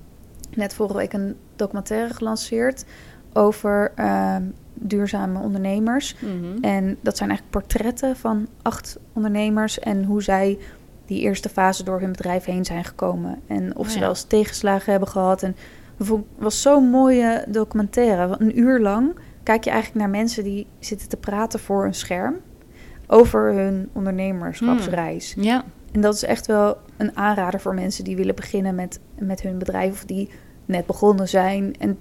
net vorige week een documentaire gelanceerd over uh, duurzame ondernemers. Mhm. En dat zijn eigenlijk portretten van acht ondernemers en hoe zij die eerste fase door hun bedrijf heen zijn gekomen. En of Oh ze ja. wel eens tegenslagen hebben gehad. En het was zo'n mooie documentaire. Een uur lang kijk je eigenlijk naar mensen die zitten te praten voor een scherm over hun ondernemerschapsreis. Ja, En dat is echt wel een aanrader voor mensen die willen beginnen met, met hun bedrijf of die net begonnen zijn. En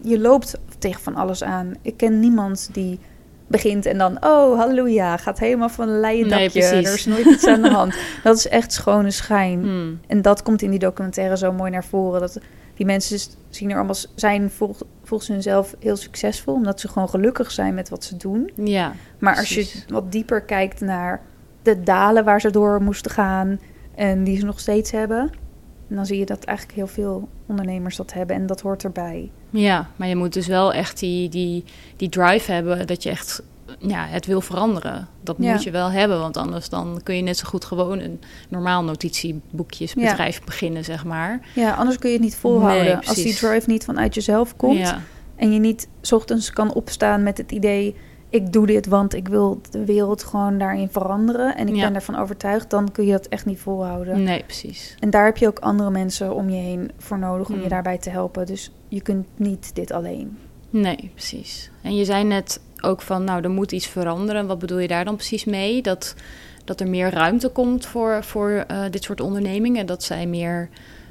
je loopt tegen van alles aan. Ik ken niemand die begint en dan, oh halleluja, gaat helemaal van een leien dakje. er is nooit iets aan de hand. Dat is echt schone schijn. Hmm. En dat komt in die documentaire zo mooi naar voren. Dat die mensen zien er allemaal zijn vol, volgens hunzelf heel succesvol, omdat ze gewoon gelukkig zijn met wat ze doen. ja. Maar als je wat dieper kijkt naar de dalen waar ze door moesten gaan en die ze nog steeds hebben, En dan zie je dat eigenlijk heel veel ondernemers dat hebben en dat hoort erbij. Ja, maar je moet dus wel echt die, die, die drive hebben dat je echt ja, het wil veranderen. Dat Ja. moet je wel hebben, want anders dan kun je net zo goed gewoon een normaal notitieboekjesbedrijf beginnen, zeg maar. Ja, anders kun je het niet volhouden. Nee, Als die drive niet vanuit jezelf komt Ja, en je niet 's ochtends kan opstaan met het idee... ik doe dit, want ik wil de wereld gewoon daarin veranderen... en ik Ja. ben ervan overtuigd, dan kun je dat echt niet volhouden. nee, precies. En daar heb je ook andere mensen om je heen voor nodig om Mm. je daarbij te helpen. Dus je kunt niet dit alleen. Nee, precies. En je zei net ook van, nou, er moet iets veranderen. Wat bedoel je daar dan precies mee? Dat, dat er meer ruimte komt voor, voor eh, dit soort ondernemingen? Dat zij meer,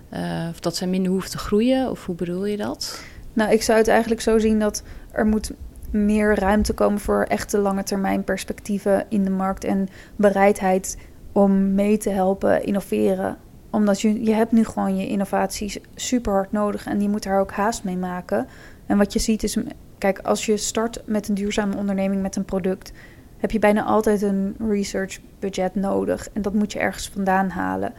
eh, of dat zij minder hoeven te groeien? Of hoe bedoel je dat? Nou, ik zou het eigenlijk zo zien dat er moet meer ruimte komen voor echte lange termijn perspectieven in de markt en bereidheid om mee te helpen innoveren. Omdat je, je hebt nu gewoon je innovaties super hard nodig en je moet daar ook haast mee maken. En wat je ziet is, kijk, als je start met een duurzame onderneming met een product, heb je bijna altijd een research budget nodig. En dat moet je ergens vandaan halen.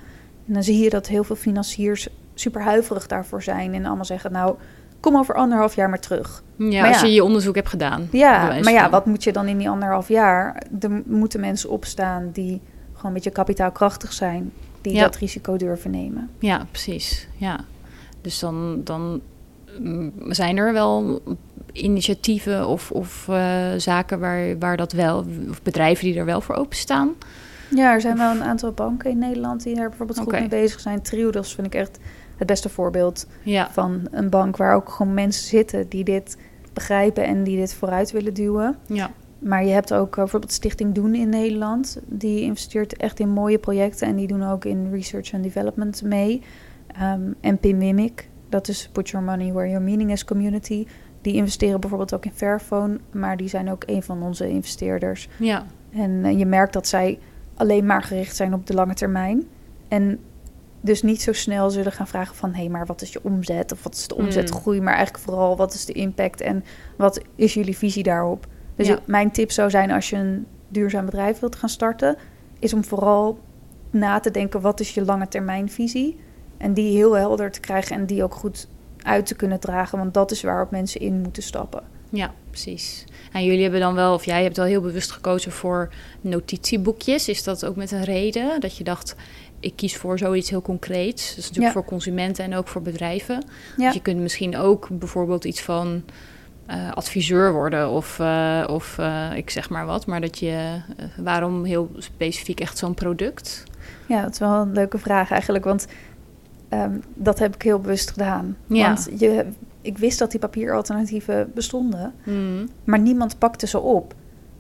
En dan zie je dat heel veel financiers super huiverig daarvoor zijn en allemaal zeggen, nou, kom over anderhalf jaar maar terug. Ja, Maar als ja. je je onderzoek hebt gedaan. Ja, maar ja, wat moet je dan in die anderhalf jaar? Er moeten mensen opstaan die gewoon een beetje kapitaalkrachtig zijn, die Ja. dat risico durven nemen. Ja, precies. Ja. Dus dan, dan mm, zijn er wel initiatieven of, of eh, zaken waar, waar dat wel, of bedrijven die er wel voor openstaan. Ja, er zijn wel een aantal banken in Nederland die daar bijvoorbeeld goed mee bezig zijn. Triodos vind ik echt het beste voorbeeld Ja, van een bank waar ook gewoon mensen zitten die dit begrijpen en die dit vooruit willen duwen. ja, Maar je hebt ook eh, bijvoorbeeld Stichting Doen in Nederland. Die investeert echt in mooie projecten en die doen ook in research and development mee. Ehm, en Pim dat is Put Your Money Where Your Meaning is Community. Die investeren bijvoorbeeld ook in Fairphone, maar die zijn ook een van onze investeerders. ja. En eh, je merkt dat zij alleen maar gericht zijn op de lange termijn. En dus niet zo snel zullen gaan vragen van... hé, hey, maar wat is je omzet? Of wat is de Mm. omzetgroei? Maar eigenlijk vooral, wat is de impact? En wat is jullie visie daarop? Dus Ja. mijn tip zou zijn als je een duurzaam bedrijf wilt gaan starten... is om vooral na te denken, wat is je lange termijn visie? En die heel helder te krijgen en die ook goed uit te kunnen dragen. Want dat is waarop mensen in moeten stappen. Ja, precies. En jullie hebben dan wel, of jij hebt wel heel bewust gekozen voor notitieboekjes. Is dat ook met een reden dat je dacht, ik kies voor zoiets heel concreets? Dat is natuurlijk Ja. voor consumenten en ook voor bedrijven. Ja. Dus je kunt misschien ook bijvoorbeeld iets van eh, adviseur worden of, eh, of eh, ik zeg maar wat. Maar dat je, waarom heel specifiek echt zo'n product? Ja, dat is wel een leuke vraag eigenlijk, want ehm, dat heb ik heel bewust gedaan. Ja. Want je, ik wist dat die papieralternatieven bestonden, Hmm. maar niemand pakte ze op.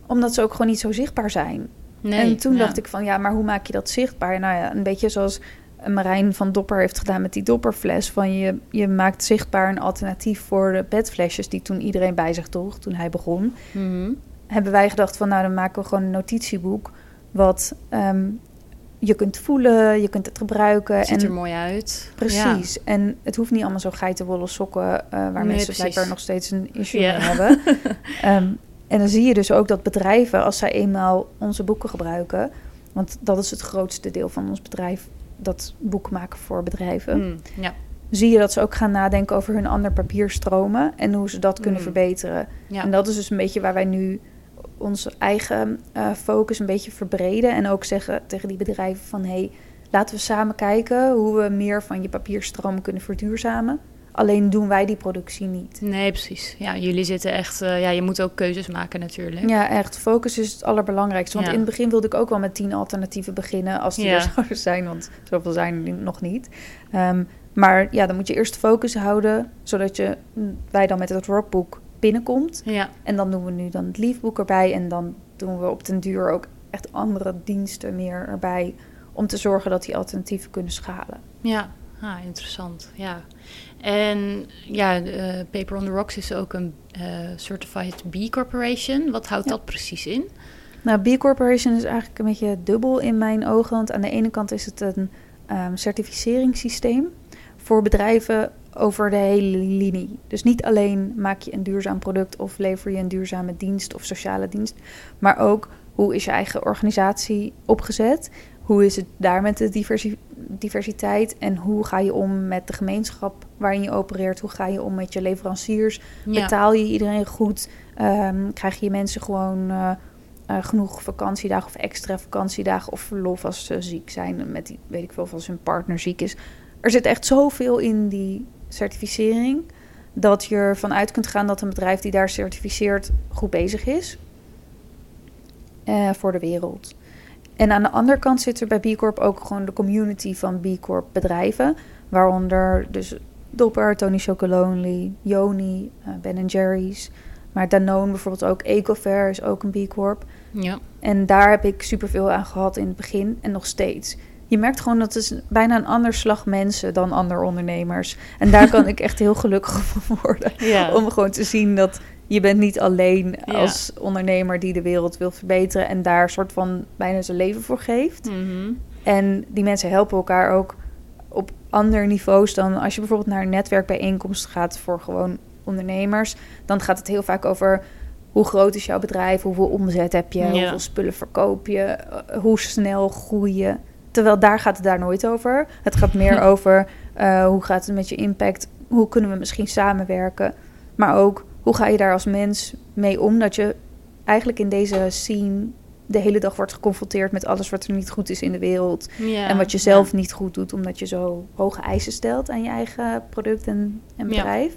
Omdat ze ook gewoon niet zo zichtbaar zijn. Nee, en toen ja. dacht ik van, ja, maar hoe maak je dat zichtbaar? Nou ja, een beetje zoals Marijn van Dopper heeft gedaan met die dopperfles. Van je, je maakt zichtbaar een alternatief voor de petflesjes die toen iedereen bij zich droeg, toen hij begon Mhm. hebben wij gedacht van nou dan maken we gewoon een notitieboek wat ehm, je kunt voelen, je kunt het gebruiken. Ziet en er mooi uit. precies. En het hoeft niet allemaal zo geitenwolle sokken eh, waar Nee, mensen blijkbaar nog steeds een issue mee hebben. Ehm, en dan zie je dus ook dat bedrijven, als zij eenmaal onze boeken gebruiken, want dat is het grootste deel van ons bedrijf, dat boek maken voor bedrijven, Hmm, Ja, zie je dat ze ook gaan nadenken over hun ander papierstromen en hoe ze dat kunnen Mm. verbeteren. ja. En dat is dus een beetje waar wij nu onze eigen eh, focus een beetje verbreden. En ook zeggen tegen die bedrijven van... hé, hey, laten we samen kijken hoe we meer van je papierstroom kunnen verduurzamen. Alleen doen wij die productie niet. Nee, precies. Ja, jullie zitten echt... eh, ja, je moet ook keuzes maken natuurlijk. Ja, echt. Focus is het allerbelangrijkste. Want Ja. in het begin wilde ik ook wel met tien alternatieven beginnen... als die Ja. er zouden zijn, want zoveel zijn er nog niet. Ehm, maar ja, dan moet je eerst focus houden... zodat je, wij dan met het rockboek binnenkomt... Ja, En dan doen we nu dan het liefboek erbij. En dan doen we op den duur ook echt andere diensten meer erbij. Om te zorgen dat die alternatieven kunnen schalen. ja. Ah, interessant. Ja. En ja, eh, Paper on the Rocks is ook een eh, Certified B Corporation. Wat houdt Ja. dat precies in? Nou, B Corporation is eigenlijk een beetje dubbel in mijn ogen. Want aan de ene kant is het een ehm, certificeringssysteem voor bedrijven over de hele linie. Dus niet alleen maak je een duurzaam product of lever je een duurzame dienst of sociale dienst, maar ook hoe is je eigen organisatie opgezet? hoe is het daar met de diversi- diversiteit en hoe ga je om met de gemeenschap waarin je opereert? Hoe ga je om met je leveranciers? Ja. Betaal je iedereen goed? Ehm, krijg je mensen gewoon eh, eh, genoeg vakantiedagen of extra vakantiedagen of verlof als ze ziek zijn? Met die, weet ik veel, of als hun partner ziek is. Er zit echt zoveel in die certificering dat je ervan uit kunt gaan dat een bedrijf die daar certificeert goed bezig is eh, voor de wereld. En aan de andere kant zit er bij B Corp ook gewoon de community van B Corp bedrijven, waaronder dus Dopper, Tony Chocolonely, Yoni, eh, Ben Jerry's, maar Danone bijvoorbeeld ook, Ecofair is ook een B Corp. Ja. En daar heb ik superveel aan gehad in het begin en nog steeds. Je merkt gewoon dat het bijna een ander slag mensen dan andere ondernemers. En daar kan ik echt heel gelukkig van worden. Ja. Om gewoon te zien dat je bent niet alleen Ja. als ondernemer die de wereld wil verbeteren en daar soort van bijna zijn leven voor geeft. Mhm. En die mensen helpen elkaar ook op andere niveaus dan als je bijvoorbeeld naar een netwerkbijeenkomst gaat voor gewoon ondernemers. Dan gaat het heel vaak over hoe groot is jouw bedrijf, hoeveel omzet heb je, Ja. hoeveel spullen verkoop je, eh, hoe snel groei je. Terwijl daar gaat het daar nooit over. Het gaat meer over eh, hoe gaat het met je impact, hoe kunnen we misschien samenwerken. Maar ook hoe ga je daar als mens mee om dat je eigenlijk in deze scene de hele dag wordt geconfronteerd met alles wat er niet goed is in de wereld. Ja. En wat je zelf niet goed doet, omdat je zo hoge eisen stelt aan je eigen product en, en Ja. bedrijf.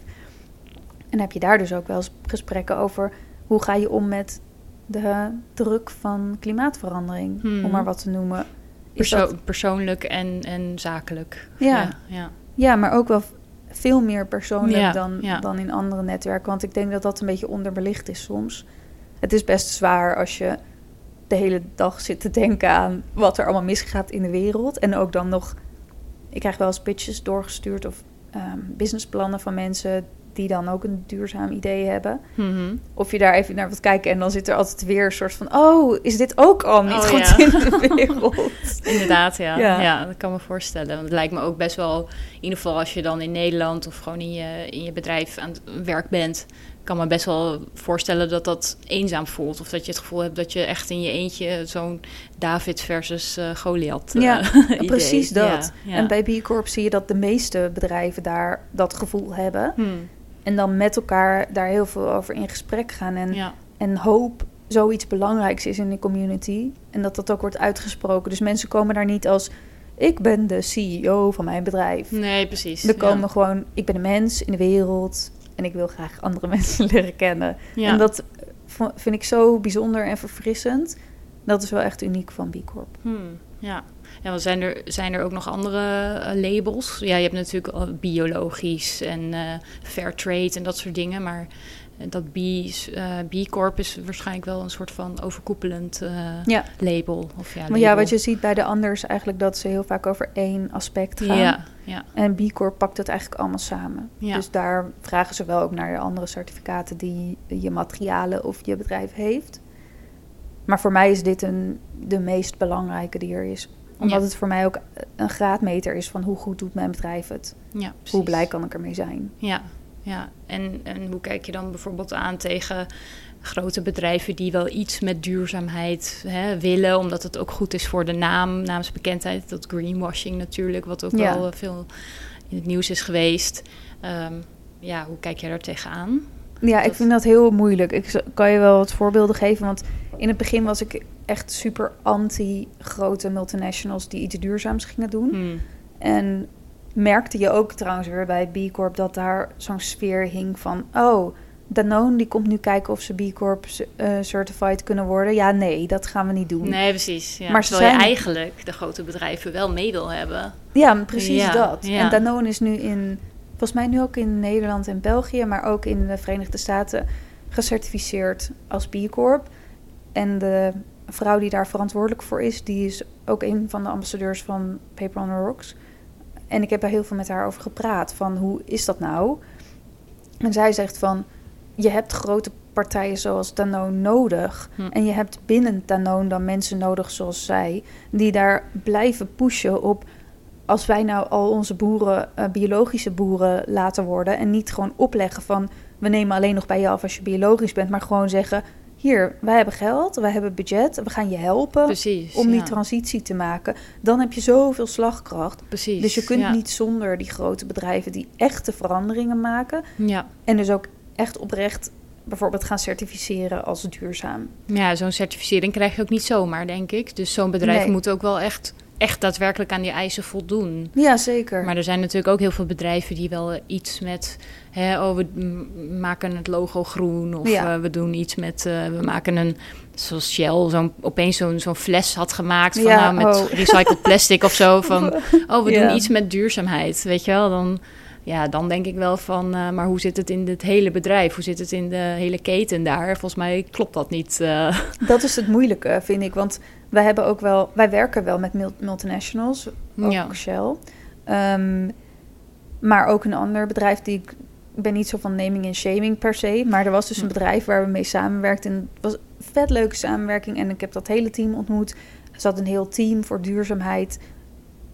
En heb je daar dus ook wel eens gesprekken over hoe ga je om met de druk van klimaatverandering, Hmm. om maar wat te noemen. Perso- dat- persoonlijk en, en zakelijk. Ja. ja. ja. maar ook wel veel meer persoonlijk dan, dan in andere netwerken. Want ik denk dat dat een beetje onderbelicht is soms. Het is best zwaar als je de hele dag zit te denken aan wat er allemaal misgaat in de wereld. En ook dan nog, ik krijg wel eens pitches doorgestuurd of ehm, businessplannen van mensen die dan ook een duurzaam idee hebben. Mhm. Of je daar even naar wilt kijken en dan zit er altijd weer een soort van... oh, is dit ook al niet Oh, goed ja. in de wereld? Inderdaad, ja. Ja. ja. dat kan me voorstellen. Want het lijkt me ook best wel, in ieder geval als je dan in Nederland of gewoon in je, in je bedrijf aan het werk bent, kan me best wel voorstellen dat dat eenzaam voelt. Of dat je het gevoel hebt dat je echt in je eentje zo'n David versus eh Goliath eh, Ja. Precies dat. Ja. En bij B Corp zie je dat de meeste bedrijven daar dat gevoel hebben. Hmm, En dan met elkaar daar heel veel over in gesprek gaan. En, ja. en hoop zoiets belangrijks is in de community. En dat dat ook wordt uitgesproken. Dus mensen komen daar niet als... ik ben de CEO van mijn bedrijf. Nee, precies. Er komen ja. gewoon... ik ben een mens in de wereld... en ik wil graag andere mensen leren kennen. Ja. En dat vind ik zo bijzonder en verfrissend. Dat is wel echt uniek van B Corp. Hmm, ja. Ja, zijn er, zijn er ook nog andere eh, labels? Ja, je hebt natuurlijk al biologisch en eh fair trade en dat soort dingen. Maar eh, dat B, eh, B Corp is waarschijnlijk wel een soort van overkoepelend eh, Ja. label. Of ja, Maar ja, wat je ziet bij de anders eigenlijk dat ze heel vaak over één aspect gaan. Ja, ja, En B Corp pakt het eigenlijk allemaal samen. Ja. Dus daar vragen ze wel ook naar andere certificaten die je materialen of je bedrijf heeft. Maar voor mij is dit een, de meest belangrijke die er is. Omdat Ja. het voor mij ook een graadmeter is van hoe goed doet mijn bedrijf het. ja precies. Hoe blij kan ik ermee zijn. Ja, ja. En, en hoe kijk je dan bijvoorbeeld aan tegen grote bedrijven die wel iets met duurzaamheid hè, willen, omdat het ook goed is voor de naam, naamsbekendheid, dat greenwashing natuurlijk, wat ook Ja. wel veel in het nieuws is geweest. Ehm, ja, hoe kijk jij daar tegenaan? Ja, ik vind dat heel moeilijk. Ik kan je wel wat voorbeelden geven. Want in het begin was ik echt super anti grote multinationals die iets duurzaams gingen doen. Hmm. En merkte je ook trouwens weer bij B Corp dat daar zo'n sfeer hing van... oh, Danone die komt nu kijken of ze B Corp eh, certified kunnen worden. Ja, nee, dat gaan we niet doen. Nee, precies. Ja. Maar Terwijl zijn- je eigenlijk de grote bedrijven wel mee wil hebben. Ja, precies Ja, dat. ja. En Danone is nu in, volgens mij nu ook in Nederland en België... maar ook in de Verenigde Staten gecertificeerd als B Corp. En de vrouw die daar verantwoordelijk voor is... die is ook een van de ambassadeurs van Paper on the Rocks... En ik heb daar heel veel met haar over gepraat. Van hoe is dat nou? En zij zegt van... Je hebt grote partijen zoals Danone nodig. Hm. En je hebt binnen Danone dan mensen nodig zoals zij... die daar blijven pushen op... als wij nou al onze boeren, eh, biologische boeren laten worden... en niet gewoon opleggen van... we nemen alleen nog bij je af als je biologisch bent... maar gewoon zeggen... hier, wij hebben geld, wij hebben budget, we gaan je helpen Precies. om die ja. transitie te maken. Dan heb je zoveel slagkracht. Precies. Dus je kunt ja. niet zonder die grote bedrijven die echte veranderingen maken Ja. en dus ook echt oprecht bijvoorbeeld gaan certificeren als duurzaam. Ja, zo'n certificering krijg je ook niet zomaar, denk ik. Dus zo'n bedrijf Nee. moet ook wel echt, echt daadwerkelijk aan die eisen voldoen. Ja, zeker. Maar er zijn natuurlijk ook heel veel bedrijven die wel iets met... Hè, oh, we maken het logo groen. Of Ja. eh, we doen iets met... eh, we maken een... Zoals Shell zo'n, opeens zo'n, zo'n fles had gemaakt van, Ja, nou, met oh. recycled plastic of zo. Van, oh, we Ja. doen iets met duurzaamheid, weet je wel. Dan, ja, dan denk ik wel van... eh, maar hoe zit het in het hele bedrijf? Hoe zit het in de hele keten daar? Volgens mij klopt dat niet. eh. Dat is het moeilijke, vind ik. Want wij hebben ook wel, wij werken wel met mul- multinationals, ook Ja. Shell. Ehm, maar ook een ander bedrijf die ik ik ben niet zo van naming en shaming per se. Maar er was dus een Hm. bedrijf waar we mee samenwerkten. En het was een vet leuke samenwerking. En ik heb dat hele team ontmoet. Er zat een heel team voor duurzaamheid.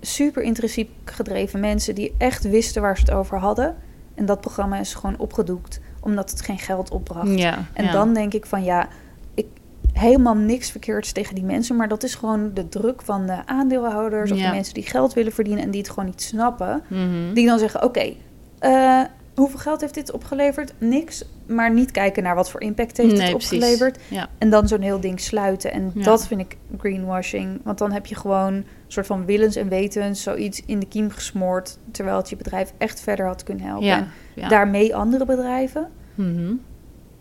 Super intrinsiek gedreven mensen die echt wisten waar ze het over hadden. En dat programma is gewoon opgedoekt, omdat het geen geld opbracht. ja, En ja. dan denk ik van ja, ik helemaal niks verkeerds tegen die mensen, maar dat is gewoon de druk van de aandeelhouders of Ja. de mensen die geld willen verdienen en die het gewoon niet snappen. Mhm. Die dan zeggen: Oké, eh, hoeveel geld heeft dit opgeleverd? Niks, maar niet kijken naar wat voor impact heeft Nee, het opgeleverd. Ja. En dan zo'n heel ding sluiten. En Ja. dat vind ik greenwashing. Want dan heb je gewoon een soort van willens en wetens zoiets in de kiem gesmoord. Terwijl het je bedrijf echt verder had kunnen helpen. Ja, En daarmee andere bedrijven. Mhm.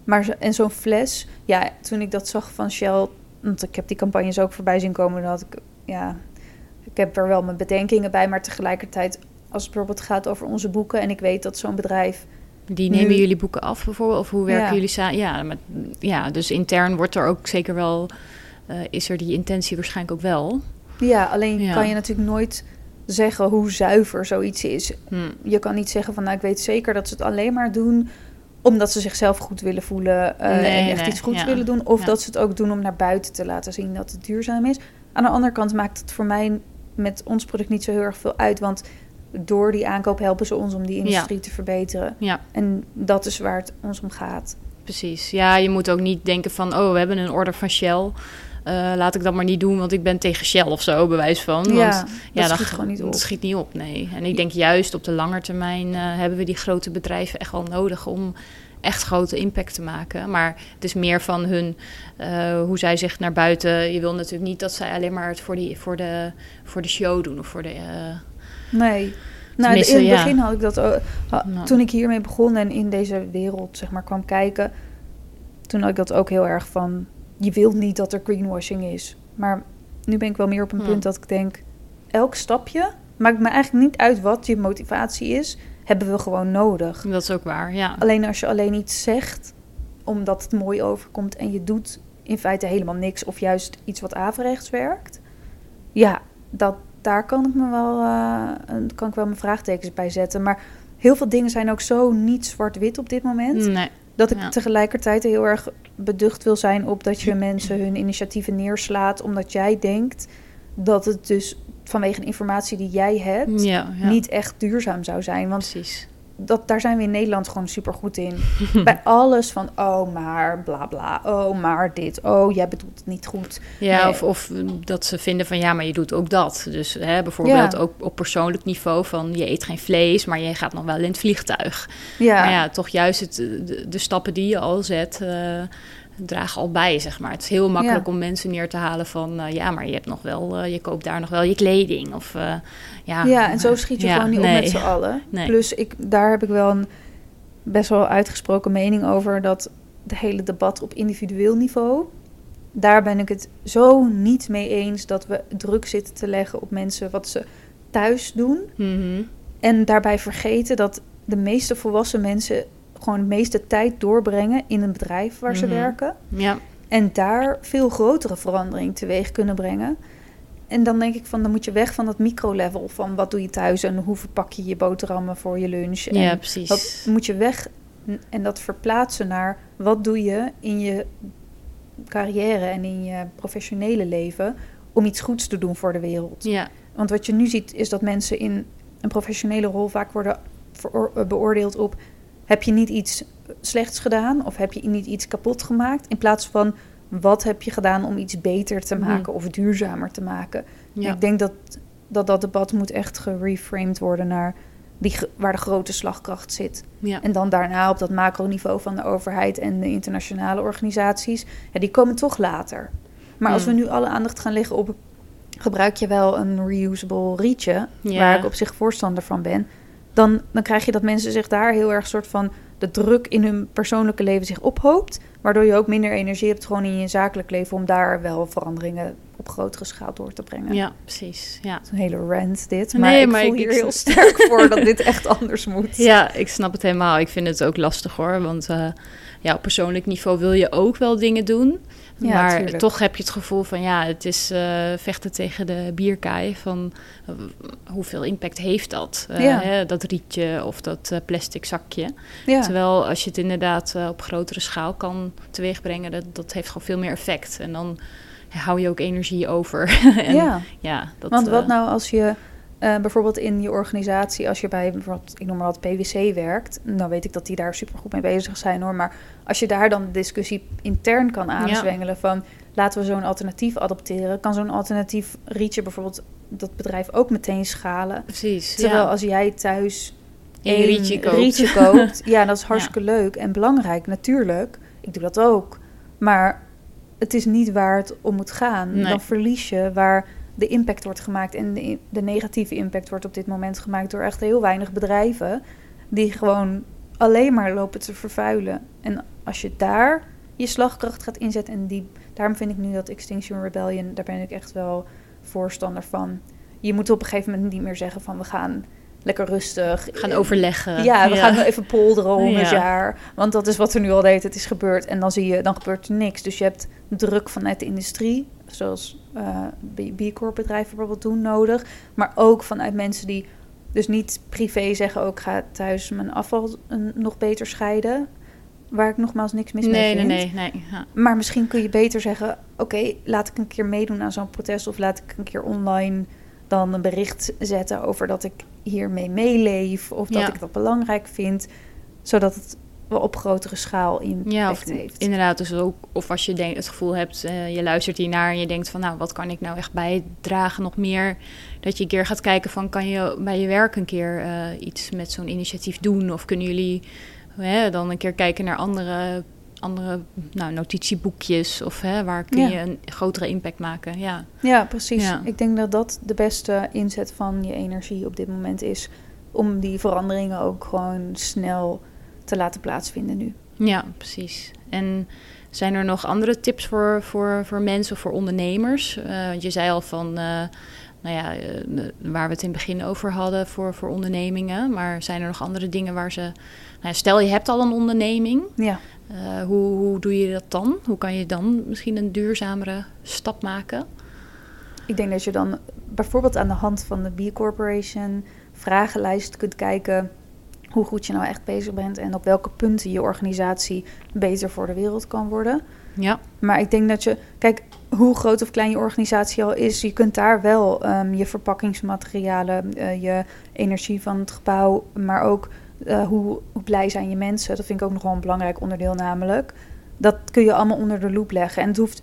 Maar zo- en zo'n fles, ja, toen ik dat zag van Shell, want ik heb die campagnes ook voorbij zien komen, had ik, ja, ik heb er wel mijn bedenkingen bij, maar tegelijkertijd, als het bijvoorbeeld gaat over onze boeken en ik weet dat zo'n bedrijf, Die Nu- nemen jullie boeken af bijvoorbeeld? Of hoe werken Ja. jullie samen? Ja, maar, ja, dus intern wordt er ook zeker wel... eh, is er die intentie waarschijnlijk ook wel. ja, alleen Ja. kan je natuurlijk nooit zeggen hoe zuiver zoiets is. Hm. Je kan niet zeggen van, nou, ik weet zeker dat ze het alleen maar doen omdat ze zichzelf goed willen voelen eh, Nee, en echt nee, iets goeds ja. willen doen, of Ja. dat ze het ook doen om naar buiten te laten zien dat het duurzaam is. Aan de andere kant maakt het voor mij met ons product niet zo heel erg veel uit, want door die aankoop helpen ze ons om die industrie te verbeteren. Ja, En dat is waar het ons om gaat. precies. Ja, je moet ook niet denken van... oh, we hebben een order van Shell. Eh, laat ik dat maar niet doen, want ik ben tegen Shell of zo, bewijs van. Want, ja, dat ja, schiet gewoon niet op. Dat schiet niet op, nee. En ik denk juist op de lange termijn eh, hebben we die grote bedrijven echt wel nodig om echt grote impact te maken. Maar het is meer van hun, eh, hoe zij zich naar buiten. Je wil natuurlijk niet dat zij alleen maar het voor, die, voor, de, voor de show doen of voor de. Nee. Nou, in het begin had ik dat ook. Nou. Toen ik hiermee begon en in deze wereld zeg maar kwam kijken, toen had ik dat ook heel erg van. Je wilt niet dat er greenwashing is. Maar nu ben ik wel meer op een Hmm. punt dat ik denk, elk stapje maakt me eigenlijk niet uit wat je motivatie is, hebben we gewoon nodig. dat is ook waar, ja. Alleen als je alleen iets zegt omdat het mooi overkomt en je doet in feite helemaal niks of juist iets wat averechts werkt, ja, dat, daar kan ik me wel, eh, kan ik wel mijn vraagtekens bij zetten. Maar heel veel dingen zijn ook zo niet zwart-wit op dit moment. Nee, Dat ik Ja. tegelijkertijd heel erg beducht wil zijn op dat je mensen hun initiatieven neerslaat. Omdat jij denkt dat het dus vanwege de informatie die jij hebt ja, ja. niet echt duurzaam zou zijn. Want precies. Dat, daar zijn we in Nederland gewoon super goed in. Bij alles van, oh maar, bla bla, oh maar dit, oh jij bedoelt het niet goed. Ja, Nee. of, of dat ze vinden van ja, maar je doet ook dat. Dus hè, bijvoorbeeld Ja. ook op persoonlijk niveau van je eet geen vlees, maar je gaat nog wel in het vliegtuig. Ja, Maar ja, toch juist het, de, de stappen die je al zet, eh, dragen al bij, zeg maar. Het is heel makkelijk Ja. om mensen neer te halen van... eh, ja, maar je hebt nog wel, eh, je koopt daar nog wel je kleding. Of, eh, ja, ja, en zo schiet je Ja, gewoon niet nee. op met z'n allen. Nee. Plus, ik, daar heb ik wel een best wel uitgesproken mening over... dat de hele debat op individueel niveau... daar ben ik het zo niet mee eens... dat we druk zitten te leggen op mensen wat ze thuis doen... Mhm. En daarbij vergeten dat de meeste volwassen mensen gewoon de meeste tijd doorbrengen in een bedrijf waar ze Mhm. werken. Ja, En daar veel grotere verandering teweeg kunnen brengen. En dan denk ik van, dan moet je weg van dat micro-level van wat doe je thuis en hoe verpak je je boterhammen voor je lunch. En ja precies. wat moet je weg en dat verplaatsen naar wat doe je in je carrière en in je professionele leven om iets goeds te doen voor de wereld. Ja, Want wat je nu ziet is dat mensen in een professionele rol vaak worden beoordeeld op heb je niet iets slechts gedaan of heb je niet iets kapot gemaakt? In plaats van wat heb je gedaan om iets beter te Mhm. maken of duurzamer te maken? Ja. Ik denk dat, dat dat debat moet echt gereframed worden naar die, waar de grote slagkracht zit. ja. En dan daarna op dat macroniveau van de overheid en de internationale organisaties. Ja, die komen toch later. Maar als we Mm. nu alle aandacht gaan leggen op... gebruik je wel een reusable rietje... Ja. waar ik op zich voorstander van ben... Dan, dan krijg je dat mensen zich daar heel erg soort van... de druk in hun persoonlijke leven zich ophoopt... waardoor je ook minder energie hebt gewoon in je zakelijk leven... om daar wel veranderingen op grotere schaal door te brengen. ja, precies. Ja. Het is een hele rant dit, maar Nee, ik maar voel ik- hier ik- heel sterk voor dat dit echt anders moet. ja, ik snap het helemaal. Ik vind het ook lastig hoor. Want eh, ja, op persoonlijk niveau wil je ook wel dingen doen. Ja, maar tuurlijk. toch heb je het gevoel van ja, het is eh, vechten tegen de bierkaai. Van eh, hoeveel impact heeft dat? Eh, Ja. hè, dat rietje of dat plastic zakje. Ja. Terwijl als je het inderdaad op grotere schaal kan teweegbrengen, dat, dat heeft gewoon veel meer effect. En dan hou je ook energie over. en, ja. ja, dat, Want wat nou als je eh, bijvoorbeeld in je organisatie, als je bij bijvoorbeeld, ik noem maar wat PwC werkt, dan weet ik dat die daar super goed mee bezig zijn hoor. Maar als je daar dan de discussie intern kan aanzwengelen van laten we zo'n alternatief adopteren, kan zo'n alternatief rietje bijvoorbeeld dat bedrijf ook meteen schalen. Precies. Terwijl ja. als jij thuis één rietje koopt. rietje koopt, ja, dat is hartstikke leuk en belangrijk natuurlijk. Ik doe dat ook. Maar het is niet waar het om moet gaan. Nee. Dan verlies je waar de impact wordt gemaakt. En de, de negatieve impact wordt op dit moment gemaakt door echt heel weinig bedrijven. Die gewoon alleen maar lopen te vervuilen. En als je daar je slagkracht gaat inzetten. En die, daarom vind ik nu dat Extinction Rebellion, daar ben ik echt wel voorstander van. Je moet op een gegeven moment niet meer zeggen van we gaan lekker rustig. gaan overleggen. Ja, we gaan even polderen honderd Ja. jaar. Want dat is wat er nu al deed. Het is gebeurd. En dan zie je, dan gebeurt er niks. Dus je hebt druk vanuit de industrie, zoals eh B- Corp bedrijven bijvoorbeeld doen, nodig. Maar ook vanuit mensen die dus niet privé zeggen ook ga thuis mijn afval eh, nog beter scheiden. Waar ik nogmaals niks mis mee Nee, nee, vind. nee, nee. Ja. Maar misschien kun je beter zeggen: Oké, laat ik een keer meedoen aan zo'n protest. Of laat ik een keer online dan een bericht zetten over dat ik hiermee meeleef. Of dat Ja. ik dat belangrijk vind. Zodat het op grotere schaal impact Ja, of heeft. inderdaad. Dus ook, of als je het gevoel hebt, eh, je luistert hiernaar en je denkt van, nou, wat kan ik nou echt bijdragen nog meer? Dat je een keer gaat kijken van, kan je bij je werk een keer eh, iets met zo'n initiatief doen? Of kunnen jullie hè, dan een keer kijken naar andere, andere nou, notitieboekjes? Of hè, waar kun Ja. je een grotere impact maken? Ja, Ja, precies. Ja. Ik denk dat dat de beste inzet van je energie op dit moment is. Om die veranderingen ook gewoon snel te laten plaatsvinden nu. ja precies. En zijn er nog andere tips voor, voor, voor mensen of voor ondernemers? Eh, want je zei al van, eh, nou ja, eh, waar we het in het begin over hadden voor, voor ondernemingen. Maar zijn er nog andere dingen waar ze... Nou ja, stel je hebt al een onderneming. Ja. Hoe, hoe doe je dat dan? Hoe kan je dan misschien een duurzamere stap maken? Ik denk dat je dan bijvoorbeeld aan de hand van de B Corporation vragenlijst kunt kijken hoe goed je nou echt bezig bent en op welke punten je organisatie beter voor de wereld kan worden. Ja, Maar ik denk dat je, kijk, hoe groot of klein je organisatie al is, je kunt daar wel ehm, je verpakkingsmaterialen, eh, je energie van het gebouw, maar ook eh, hoe, hoe blij zijn je mensen. Dat vind ik ook nog wel een belangrijk onderdeel namelijk. Dat kun je allemaal onder de loep leggen. En het hoeft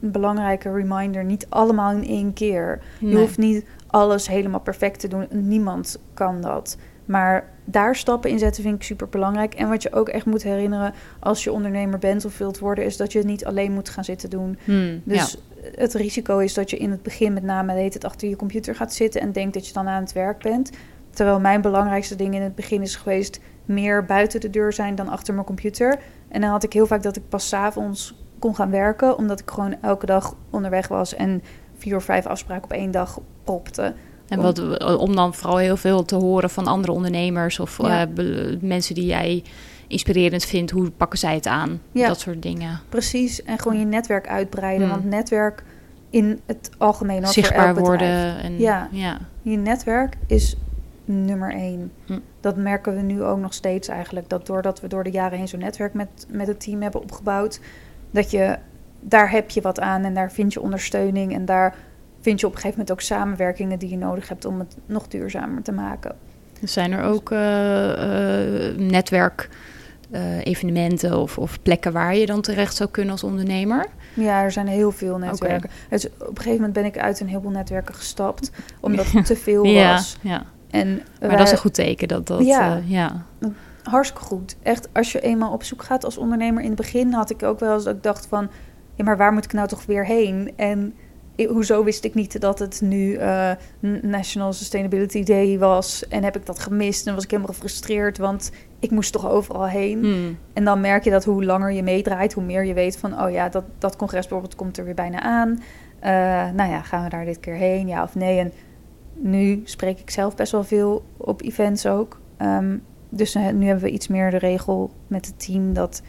een belangrijke reminder niet allemaal in één keer. Je hoeft niet alles helemaal perfect te doen. Niemand kan dat. Maar daar stappen in zetten vind ik super belangrijk. En wat je ook echt moet herinneren als je ondernemer bent of wilt worden, is dat je het niet alleen moet gaan zitten doen. Hmm, Dus het risico is dat je in het begin met name weet het achter je computer gaat zitten en denkt dat je dan aan het werk bent. Terwijl mijn belangrijkste ding in het begin is geweest meer buiten de deur zijn dan achter mijn computer. En dan had ik heel vaak dat ik pas 's avonds kon gaan werken, omdat ik gewoon elke dag onderweg was en vier of vijf afspraken op één dag propte. En wat, om dan vooral heel veel te horen van andere ondernemers of Ja. eh, be- mensen die jij inspirerend vindt. Hoe pakken zij het aan? Ja. Dat soort dingen. Precies, en gewoon je netwerk uitbreiden. Hmm. Want netwerk in het algemeen Zichtbaar worden. En, Ja. ja. Je netwerk is nummer één. Hm. Dat merken we nu ook nog steeds eigenlijk. Dat doordat we door de jaren heen zo'n netwerk met, met het team hebben opgebouwd, dat je daar heb je wat aan en daar vind je ondersteuning en daar vind je op een gegeven moment ook samenwerkingen die je nodig hebt om het nog duurzamer te maken. Zijn er ook uh, netwerk evenementen of, of plekken waar je dan terecht zou kunnen als ondernemer? Ja, er zijn heel veel netwerken. Dus op een gegeven moment ben ik uit een heleboel netwerken gestapt, omdat het te veel was. Ja, ja. En maar dat is een goed teken. Dat, dat, ja, ja. hartstikke goed. Echt, als je eenmaal op zoek gaat als ondernemer... in het begin had ik ook wel eens dat ik dacht van... ja, maar waar moet ik nou toch weer heen? En hoezo wist ik niet dat het nu uh, National Sustainability Day was? En heb ik dat gemist? En was ik helemaal gefrustreerd, want ik moest toch overal heen. Hmm. En dan merk je dat hoe langer je meedraait, hoe meer je weet van... oh ja, dat, dat congres bijvoorbeeld komt er weer bijna aan. Uh, nou ja, gaan we daar dit keer heen, ja of nee? En nu spreek ik zelf best wel veel op events ook. Um, dus uh, nu hebben we iets meer de regel met het team... dat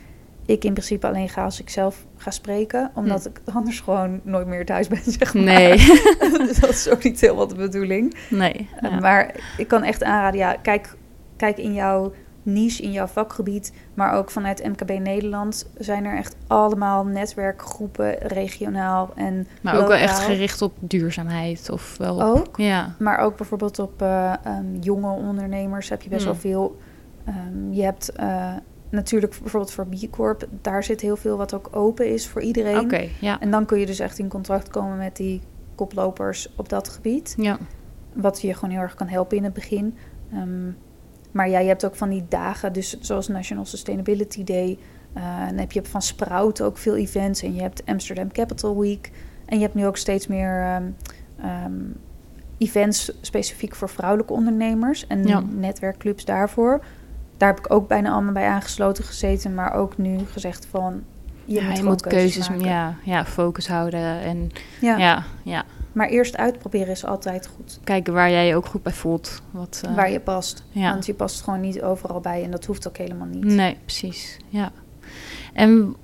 ik in principe alleen ga als ik zelf ga spreken. Omdat hm. ik anders gewoon nooit meer thuis ben, zeg maar. Nee. dat is ook niet helemaal de bedoeling. Nee. Uh, maar ik kan echt aanraden, ja, kijk, kijk in jouw niche, in jouw vakgebied. Maar ook vanuit MKB Nederland zijn er echt allemaal netwerkgroepen, regionaal en Maar ook wel echt gericht op duurzaamheid of wel Ook, ja. maar ook bijvoorbeeld op uh, um, jonge ondernemers heb je best hm. wel veel... Um, je hebt uh, natuurlijk bijvoorbeeld voor B Corp, daar zit heel veel wat ook open is voor iedereen. Oké, ja. En dan kun je dus echt in contact komen met die koplopers op dat gebied. Ja. Wat je gewoon heel erg kan helpen in het begin. Um, maar ja, je hebt ook van die dagen, dus zoals National Sustainability Day. Uh, dan heb je van Sprout ook veel events. En je hebt Amsterdam Capital Week. En je hebt nu ook steeds meer um, um, events specifiek voor vrouwelijke ondernemers. En ja. netwerkclubs daarvoor daar heb ik ook bijna allemaal bij aangesloten gezeten, maar ook nu gezegd van je moet, je moet keuzes, maken. Ja, ja, focus houden en ja. ja. ja, Maar eerst uitproberen is altijd goed. Kijken waar jij je ook goed bij voelt. Wat, uh, waar je past. Ja. Want je past gewoon niet overal bij en dat hoeft ook helemaal niet. Nee, precies. Ja. En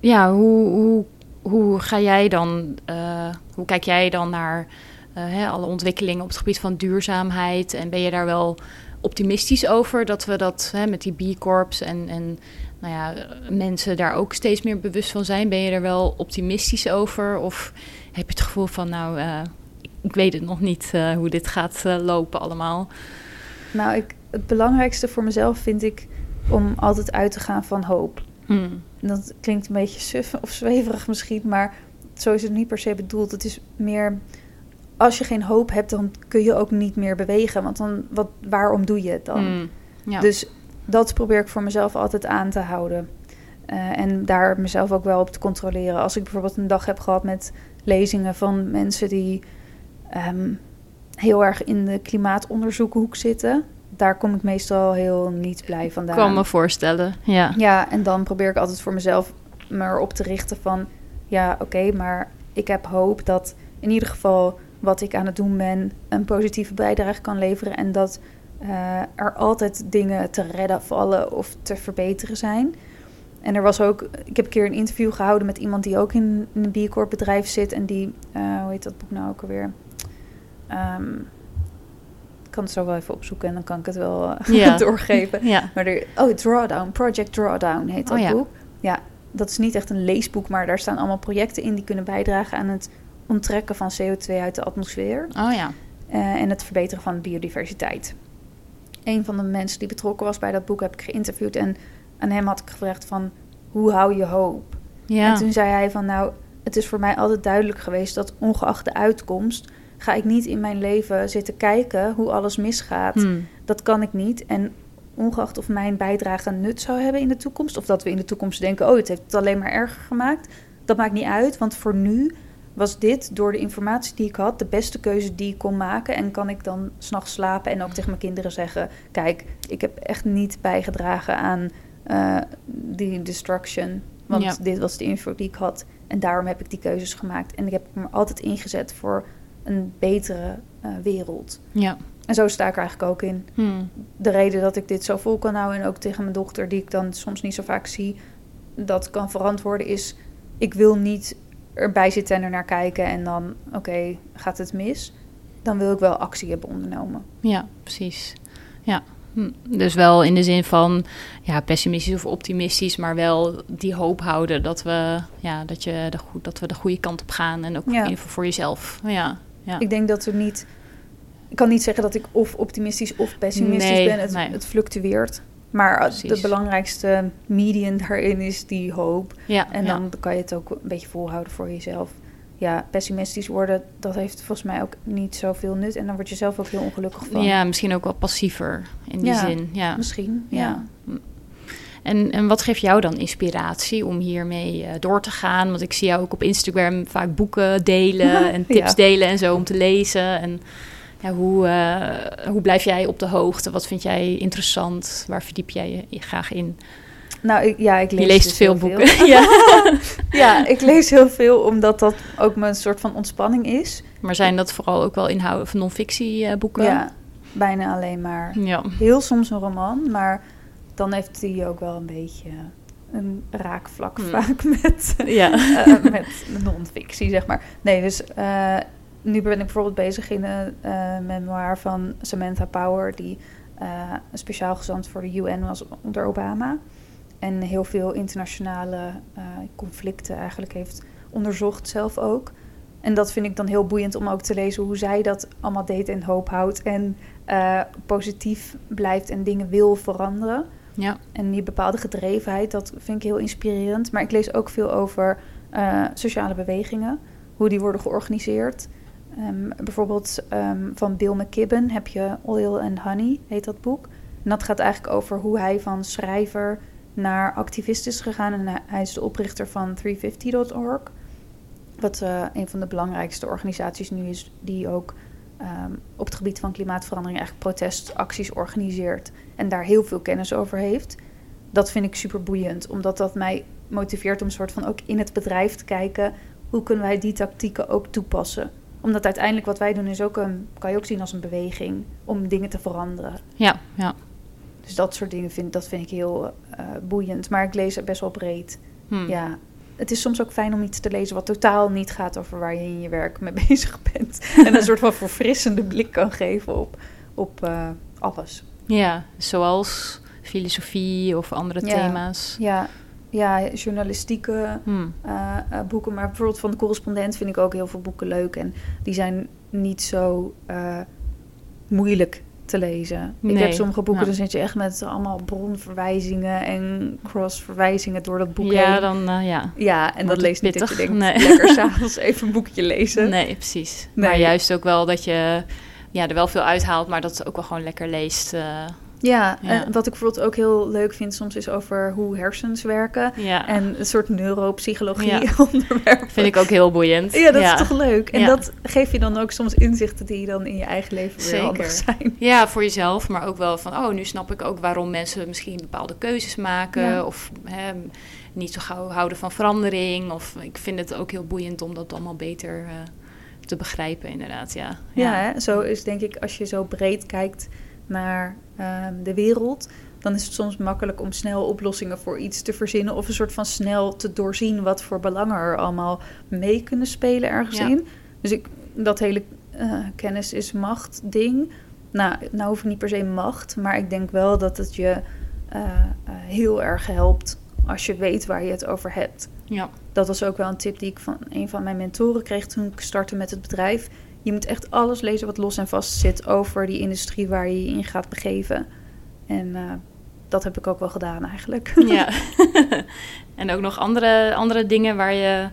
ja, hoe, hoe, hoe ga jij dan, uh, hoe kijk jij dan naar uh, hè, alle ontwikkelingen op het gebied van duurzaamheid? En ben je daar wel optimistisch over dat we dat hè, met die B-corps en, en nou ja, mensen daar ook steeds meer bewust van zijn. Ben je er wel optimistisch over? Of heb je het gevoel van, nou, uh, ik, weet het nog niet uh, hoe dit gaat uh, lopen allemaal? Nou, ik, het belangrijkste voor mezelf vind ik om altijd uit te gaan van hoop. Hmm. Dat klinkt een beetje suf of zweverig misschien, maar zo is het niet per se bedoeld. Het is meer als je geen hoop hebt, dan kun je ook niet meer bewegen. Want dan, wat, waarom doe je het dan? Mm, ja. Dus dat probeer ik voor mezelf altijd aan te houden. Uh, en daar mezelf ook wel op te controleren. Als ik bijvoorbeeld een dag heb gehad met lezingen van mensen die um, heel erg in de klimaatonderzoekhoek zitten. Daar kom ik meestal heel niet blij vandaan. Kan me voorstellen, ja. Ja, en dan probeer ik altijd voor mezelf me erop te richten van... ja, oké, okay, maar ik heb hoop dat in ieder geval wat ik aan het doen ben een positieve bijdrage kan leveren. En dat uh, er altijd dingen te redden vallen of te verbeteren zijn. En er was ook, ik heb een keer een interview gehouden met iemand die ook in, een B Corp bedrijf zit. En die, uh, hoe heet dat boek nou ook alweer? Um, ik kan het zo wel even opzoeken en dan kan ik het wel ja. doorgeven. Ja. Maar er, oh, Drawdown, Project Drawdown heet dat oh, ja. boek. Ja, dat is niet echt een leesboek, maar daar staan allemaal projecten in die kunnen bijdragen aan het onttrekken van CO2 uit de atmosfeer. Oh ja. Uh, en het verbeteren van biodiversiteit. Een van de mensen die betrokken was bij dat boek heb ik geïnterviewd. En aan hem had ik gevraagd van, hoe hou je hoop? Ja. En toen zei hij van, nou, het is voor mij altijd duidelijk geweest... dat ongeacht de uitkomst ga ik niet in mijn leven zitten kijken hoe alles misgaat. Hmm. Dat kan ik niet. En ongeacht of mijn bijdrage nut zou hebben in de toekomst... of dat we in de toekomst denken, oh, het heeft het alleen maar erger gemaakt... dat maakt niet uit, want voor nu was dit door de informatie die ik had de beste keuze die ik kon maken. En kan ik dan s'nachts slapen en ook tegen mijn kinderen zeggen: Kijk, ik heb echt niet bijgedragen aan uh, die destruction. Want dit was de info die ik had. En daarom heb ik die keuzes gemaakt. En ik heb me altijd ingezet voor een betere uh, wereld. Ja. En zo sta ik er eigenlijk ook in. Hmm. De reden dat ik dit zo vol kan houden en ook tegen mijn dochter, die ik dan soms niet zo vaak zie, dat kan verantwoorden, is: ik wil niet erbij zitten en er naar kijken en dan, oké, gaat het mis? Dan wil ik wel actie hebben ondernomen. Ja, precies. Ja. Hm. Dus wel in de zin van ja, pessimistisch of optimistisch, maar wel die hoop houden dat we, ja, dat je de, dat we de goede kant op gaan en ook ja. voor jezelf. Ja, ja. Ik denk dat we niet. ik kan niet zeggen dat ik of optimistisch of pessimistisch Nee, ben. Het, nee. het fluctueert. Maar de belangrijkste median daarin is die hoop. Ja, En ja. dan kan je het ook een beetje volhouden voor jezelf. Ja, pessimistisch worden, dat heeft volgens mij ook niet zoveel nut. En dan word je zelf ook heel ongelukkig van. Ja, misschien ook wel passiever in die Ja, zin. Ja. Misschien, ja. En, en wat geeft jou dan inspiratie om hiermee eh, door te gaan? Want ik zie jou ook op Instagram vaak boeken delen en tips delen en zo om te lezen. En ja, hoe, eh, hoe blijf jij op de hoogte? Wat vind jij interessant? Waar verdiep jij je, graag in? Nou, ik, ja, ik lees je leest dus veel boeken. ja. ja, ik lees heel veel omdat dat ook mijn soort van ontspanning is. Maar zijn dat vooral ook wel inhoud of non-fictie eh, boeken? Ja, bijna alleen maar. Ja. Heel soms een roman, maar dan heeft die ook wel een beetje een raakvlak Hmm. vaak met, Ja. eh, met non-fictie, zeg maar. Nee, dus nu ben ik bijvoorbeeld bezig in een eh, memoir van Samantha Power... die eh, een speciaal gezant voor de UN was onder Obama... en heel veel internationale eh, conflicten eigenlijk heeft onderzocht zelf ook... En dat vind ik dan heel boeiend om ook te lezen hoe zij dat allemaal deed en hoop houdt. En positief blijft en dingen wil veranderen. ja. En die bepaalde gedrevenheid, dat vind ik heel inspirerend. Maar ik lees ook veel over sociale bewegingen, hoe die worden georganiseerd. Ehm, bijvoorbeeld ehm, van Bill McKibben heb je Oil and Honey, heet dat boek. En dat gaat eigenlijk over hoe hij van schrijver naar activist is gegaan. En hij- is de oprichter van 350.org. Wat eh, een van de belangrijkste organisaties nu is, die ook ehm, op het gebied van klimaatverandering eigenlijk protestacties organiseert en daar heel veel kennis over heeft. Dat vind ik super boeiend, omdat dat mij motiveert om soort van ook in het bedrijf te kijken hoe kunnen wij die tactieken ook toepassen. Omdat uiteindelijk wat wij doen is ook een, kan je ook zien als een beweging om dingen te veranderen. Ja, ja. Dus dat soort dingen vind, dat vind ik heel eh, boeiend. Maar ik lees het best wel breed. Hm. Ja, het is soms ook fijn om iets te lezen wat totaal niet gaat over waar je in je werk mee bezig bent. en een soort van verfrissende blik kan geven op, op eh, alles. Ja, zoals filosofie of andere Ja. thema's. Ja, ja journalistieke Hm. eh, eh, boeken. Maar bijvoorbeeld van de correspondent vind ik ook heel veel boeken leuk. En die zijn niet zo eh, moeilijk te lezen. Ik heb sommige boeken, dan zit je echt met allemaal bronverwijzingen en crossverwijzingen door dat boek Ja, heen. dan ja. Ja, en Wordt dat leest niet dat je denkt, Nee. lekker s'avonds even een boekje lezen. Nee, precies. Nee. Maar juist ook wel dat je ja, er wel veel uithaalt, maar dat het ook wel gewoon lekker leest. Ja, Ja. en wat ik bijvoorbeeld ook heel leuk vind soms is over hoe hersens werken. ja, En een soort neuropsychologie Ja. onderwerpen. vind ik ook heel boeiend. Ja, dat is toch leuk. En Ja. dat geeft je dan ook soms inzichten die je dan in je eigen leven weer Zeker. zijn. Ja, voor jezelf, maar ook wel van, oh, nu snap ik ook waarom mensen misschien bepaalde keuzes maken. Ja. Of hè, niet zo gauw houden van verandering. Of ik vind het ook heel boeiend om dat allemaal beter eh, te begrijpen, inderdaad. Ja, Ja, hè? zo is denk ik als je zo breed kijkt naar ehm, de wereld, dan is het soms makkelijk om snel oplossingen voor iets te verzinnen of een soort van snel te doorzien wat voor belangen er allemaal mee kunnen spelen ergens Ja. in. Dus ik, dat hele eh, kennis is macht ding. Nou, nou hoef ik niet per se macht, maar ik denk wel dat het je eh, eh, heel erg helpt als je weet waar je het over hebt. ja. Dat was ook wel een tip die ik van een van mijn mentoren kreeg toen ik startte met het bedrijf. Je moet echt alles lezen wat los en vast zit over die industrie waar je je in gaat begeven. En eh, dat heb ik ook wel gedaan eigenlijk. Ja. en ook nog andere, andere dingen waar je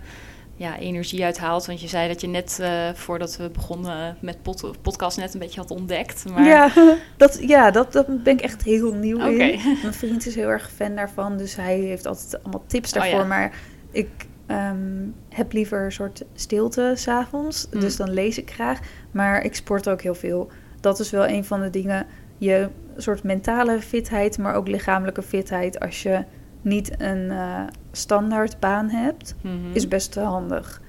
ja, energie uit haalt. Want je zei dat je net eh, voordat we begonnen met pod podcast net een beetje had ontdekt. Maar... Ja, dat, ja dat, dat ben ik echt heel nieuw Oké. in. Mijn vriend is heel erg fan daarvan, dus hij heeft altijd allemaal tips Oh, daarvoor. ja. Maar ik ehm, heb liever een soort stilte s'avonds, Mm. dus dan lees ik graag. Maar ik sport ook heel veel. Dat is wel een van de dingen, je soort mentale fitheid, maar ook lichamelijke fitheid. Als je niet een eh, standaard baan hebt, Mhm. is best handig.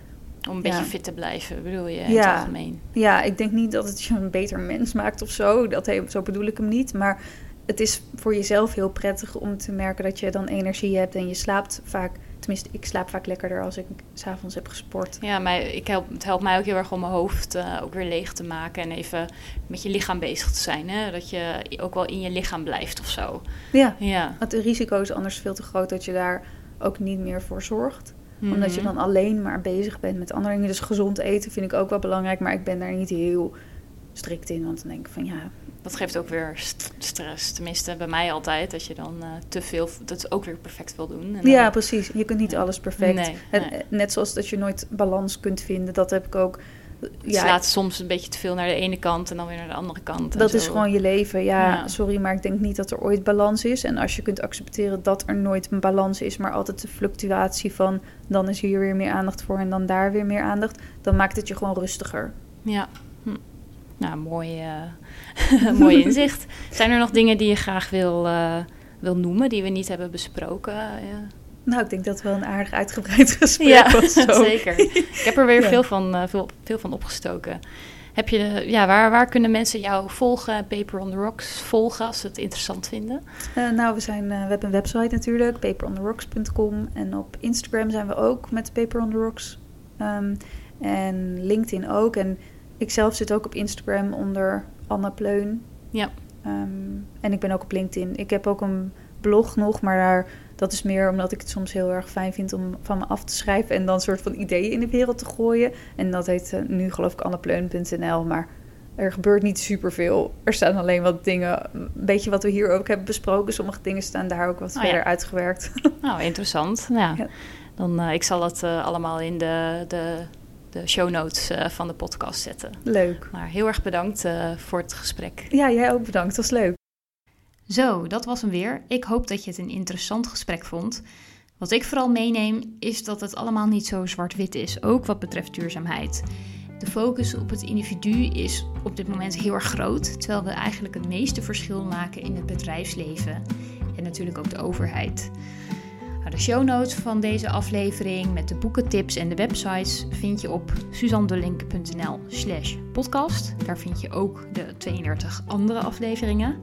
Om een beetje fit te blijven, bedoel je, in Ja. het algemeen. Ja, ik denk niet dat het je een beter mens maakt of zo. Dat, zo bedoel ik hem niet. Maar het is voor jezelf heel prettig om te merken dat je dan energie hebt. En je slaapt vaak, tenminste, ik slaap vaak lekkerder als ik s'avonds heb gesport. Ja, maar ik help, het helpt mij ook heel erg om mijn hoofd eh, ook weer leeg te maken. En even met je lichaam bezig te zijn. Hè? Dat je ook wel in je lichaam blijft of zo. Ja, Ja. het risico is anders veel te groot dat je daar ook niet meer voor zorgt. Omdat je Mhm. dan alleen maar bezig bent met andere dingen. Dus gezond eten vind ik ook wel belangrijk. Maar ik ben daar niet heel strikt in. Want dan denk ik van ja, Dat geeft ook weer st- stress. Tenminste, bij mij altijd. Dat je dan eh, te veel, dat ook weer perfect wil doen. En dan- Ja, precies. Je kunt niet alles perfect. Nee, En, nee. eh, Net zoals dat je nooit balans kunt vinden. Dat heb ik ook. Het Ja, slaat soms een beetje te veel naar de ene kant en dan weer naar de andere kant. dat is gewoon je leven. Ja, Ja. sorry, maar ik denk niet dat er ooit balans is. En als je kunt accepteren dat er nooit een balans is, maar altijd de fluctuatie van dan is hier weer meer aandacht voor en dan daar weer meer aandacht, dan maakt het je gewoon rustiger. Ja. Nou, mooi, eh, mooi inzicht. Zijn er nog dingen die je graag wil, eh, wil noemen, die we niet hebben besproken? Ja. Nou, ik denk dat het wel een aardig uitgebreid gesprek Ja, was. Zo. zeker. Ik heb er weer Ja. veel, van, eh, veel, veel van opgestoken. Heb je, ja, waar, waar kunnen mensen jou volgen, Paper on the Rocks volgen, als ze het interessant vinden? Eh, nou, we, zijn, we hebben een website natuurlijk, paperontherocks.com. En op Instagram zijn we ook met Paper on the Rocks. Ehm, en LinkedIn ook. En ik zelf zit ook op Instagram onder Anna Pleun. Ja. Ehm, en ik ben ook op LinkedIn. Ik heb ook een blog nog, maar daar, dat is meer omdat ik het soms heel erg fijn vind om van me af te schrijven en dan een soort van ideeën in de wereld te gooien. En dat heet eh, nu geloof ik annapleun.nl, maar er gebeurt niet superveel. Er staan alleen wat dingen, een beetje wat we hier ook hebben besproken. Sommige dingen staan daar ook wat Oh ja. verder uitgewerkt. Nou, interessant. Ja. dan, eh, ik zal het eh, allemaal in de, de, de show notes eh, van de podcast zetten. Leuk. Maar heel erg bedankt eh, voor het gesprek. Ja, jij ook bedankt. Dat was leuk. Zo, dat was hem weer. Ik hoop dat je het een interessant gesprek vond. Wat ik vooral meeneem is dat het allemaal niet zo zwart-wit is, ook wat betreft duurzaamheid. De focus op het individu is op dit moment heel erg groot, terwijl we eigenlijk het meeste verschil maken in het bedrijfsleven en natuurlijk ook de overheid. De show notes van deze aflevering met de boekentips en de websites vind je op suzandelink.nl slash podcast. Daar vind je ook de 32 andere afleveringen.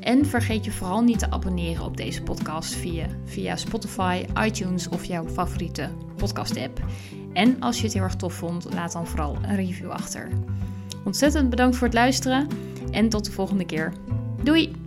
En vergeet je vooral niet te abonneren op deze podcast via, via Spotify, iTunes of jouw favoriete podcast-app. En als je het heel erg tof vond, laat dan vooral een review achter. Ontzettend bedankt voor het luisteren en tot de volgende keer. Doei!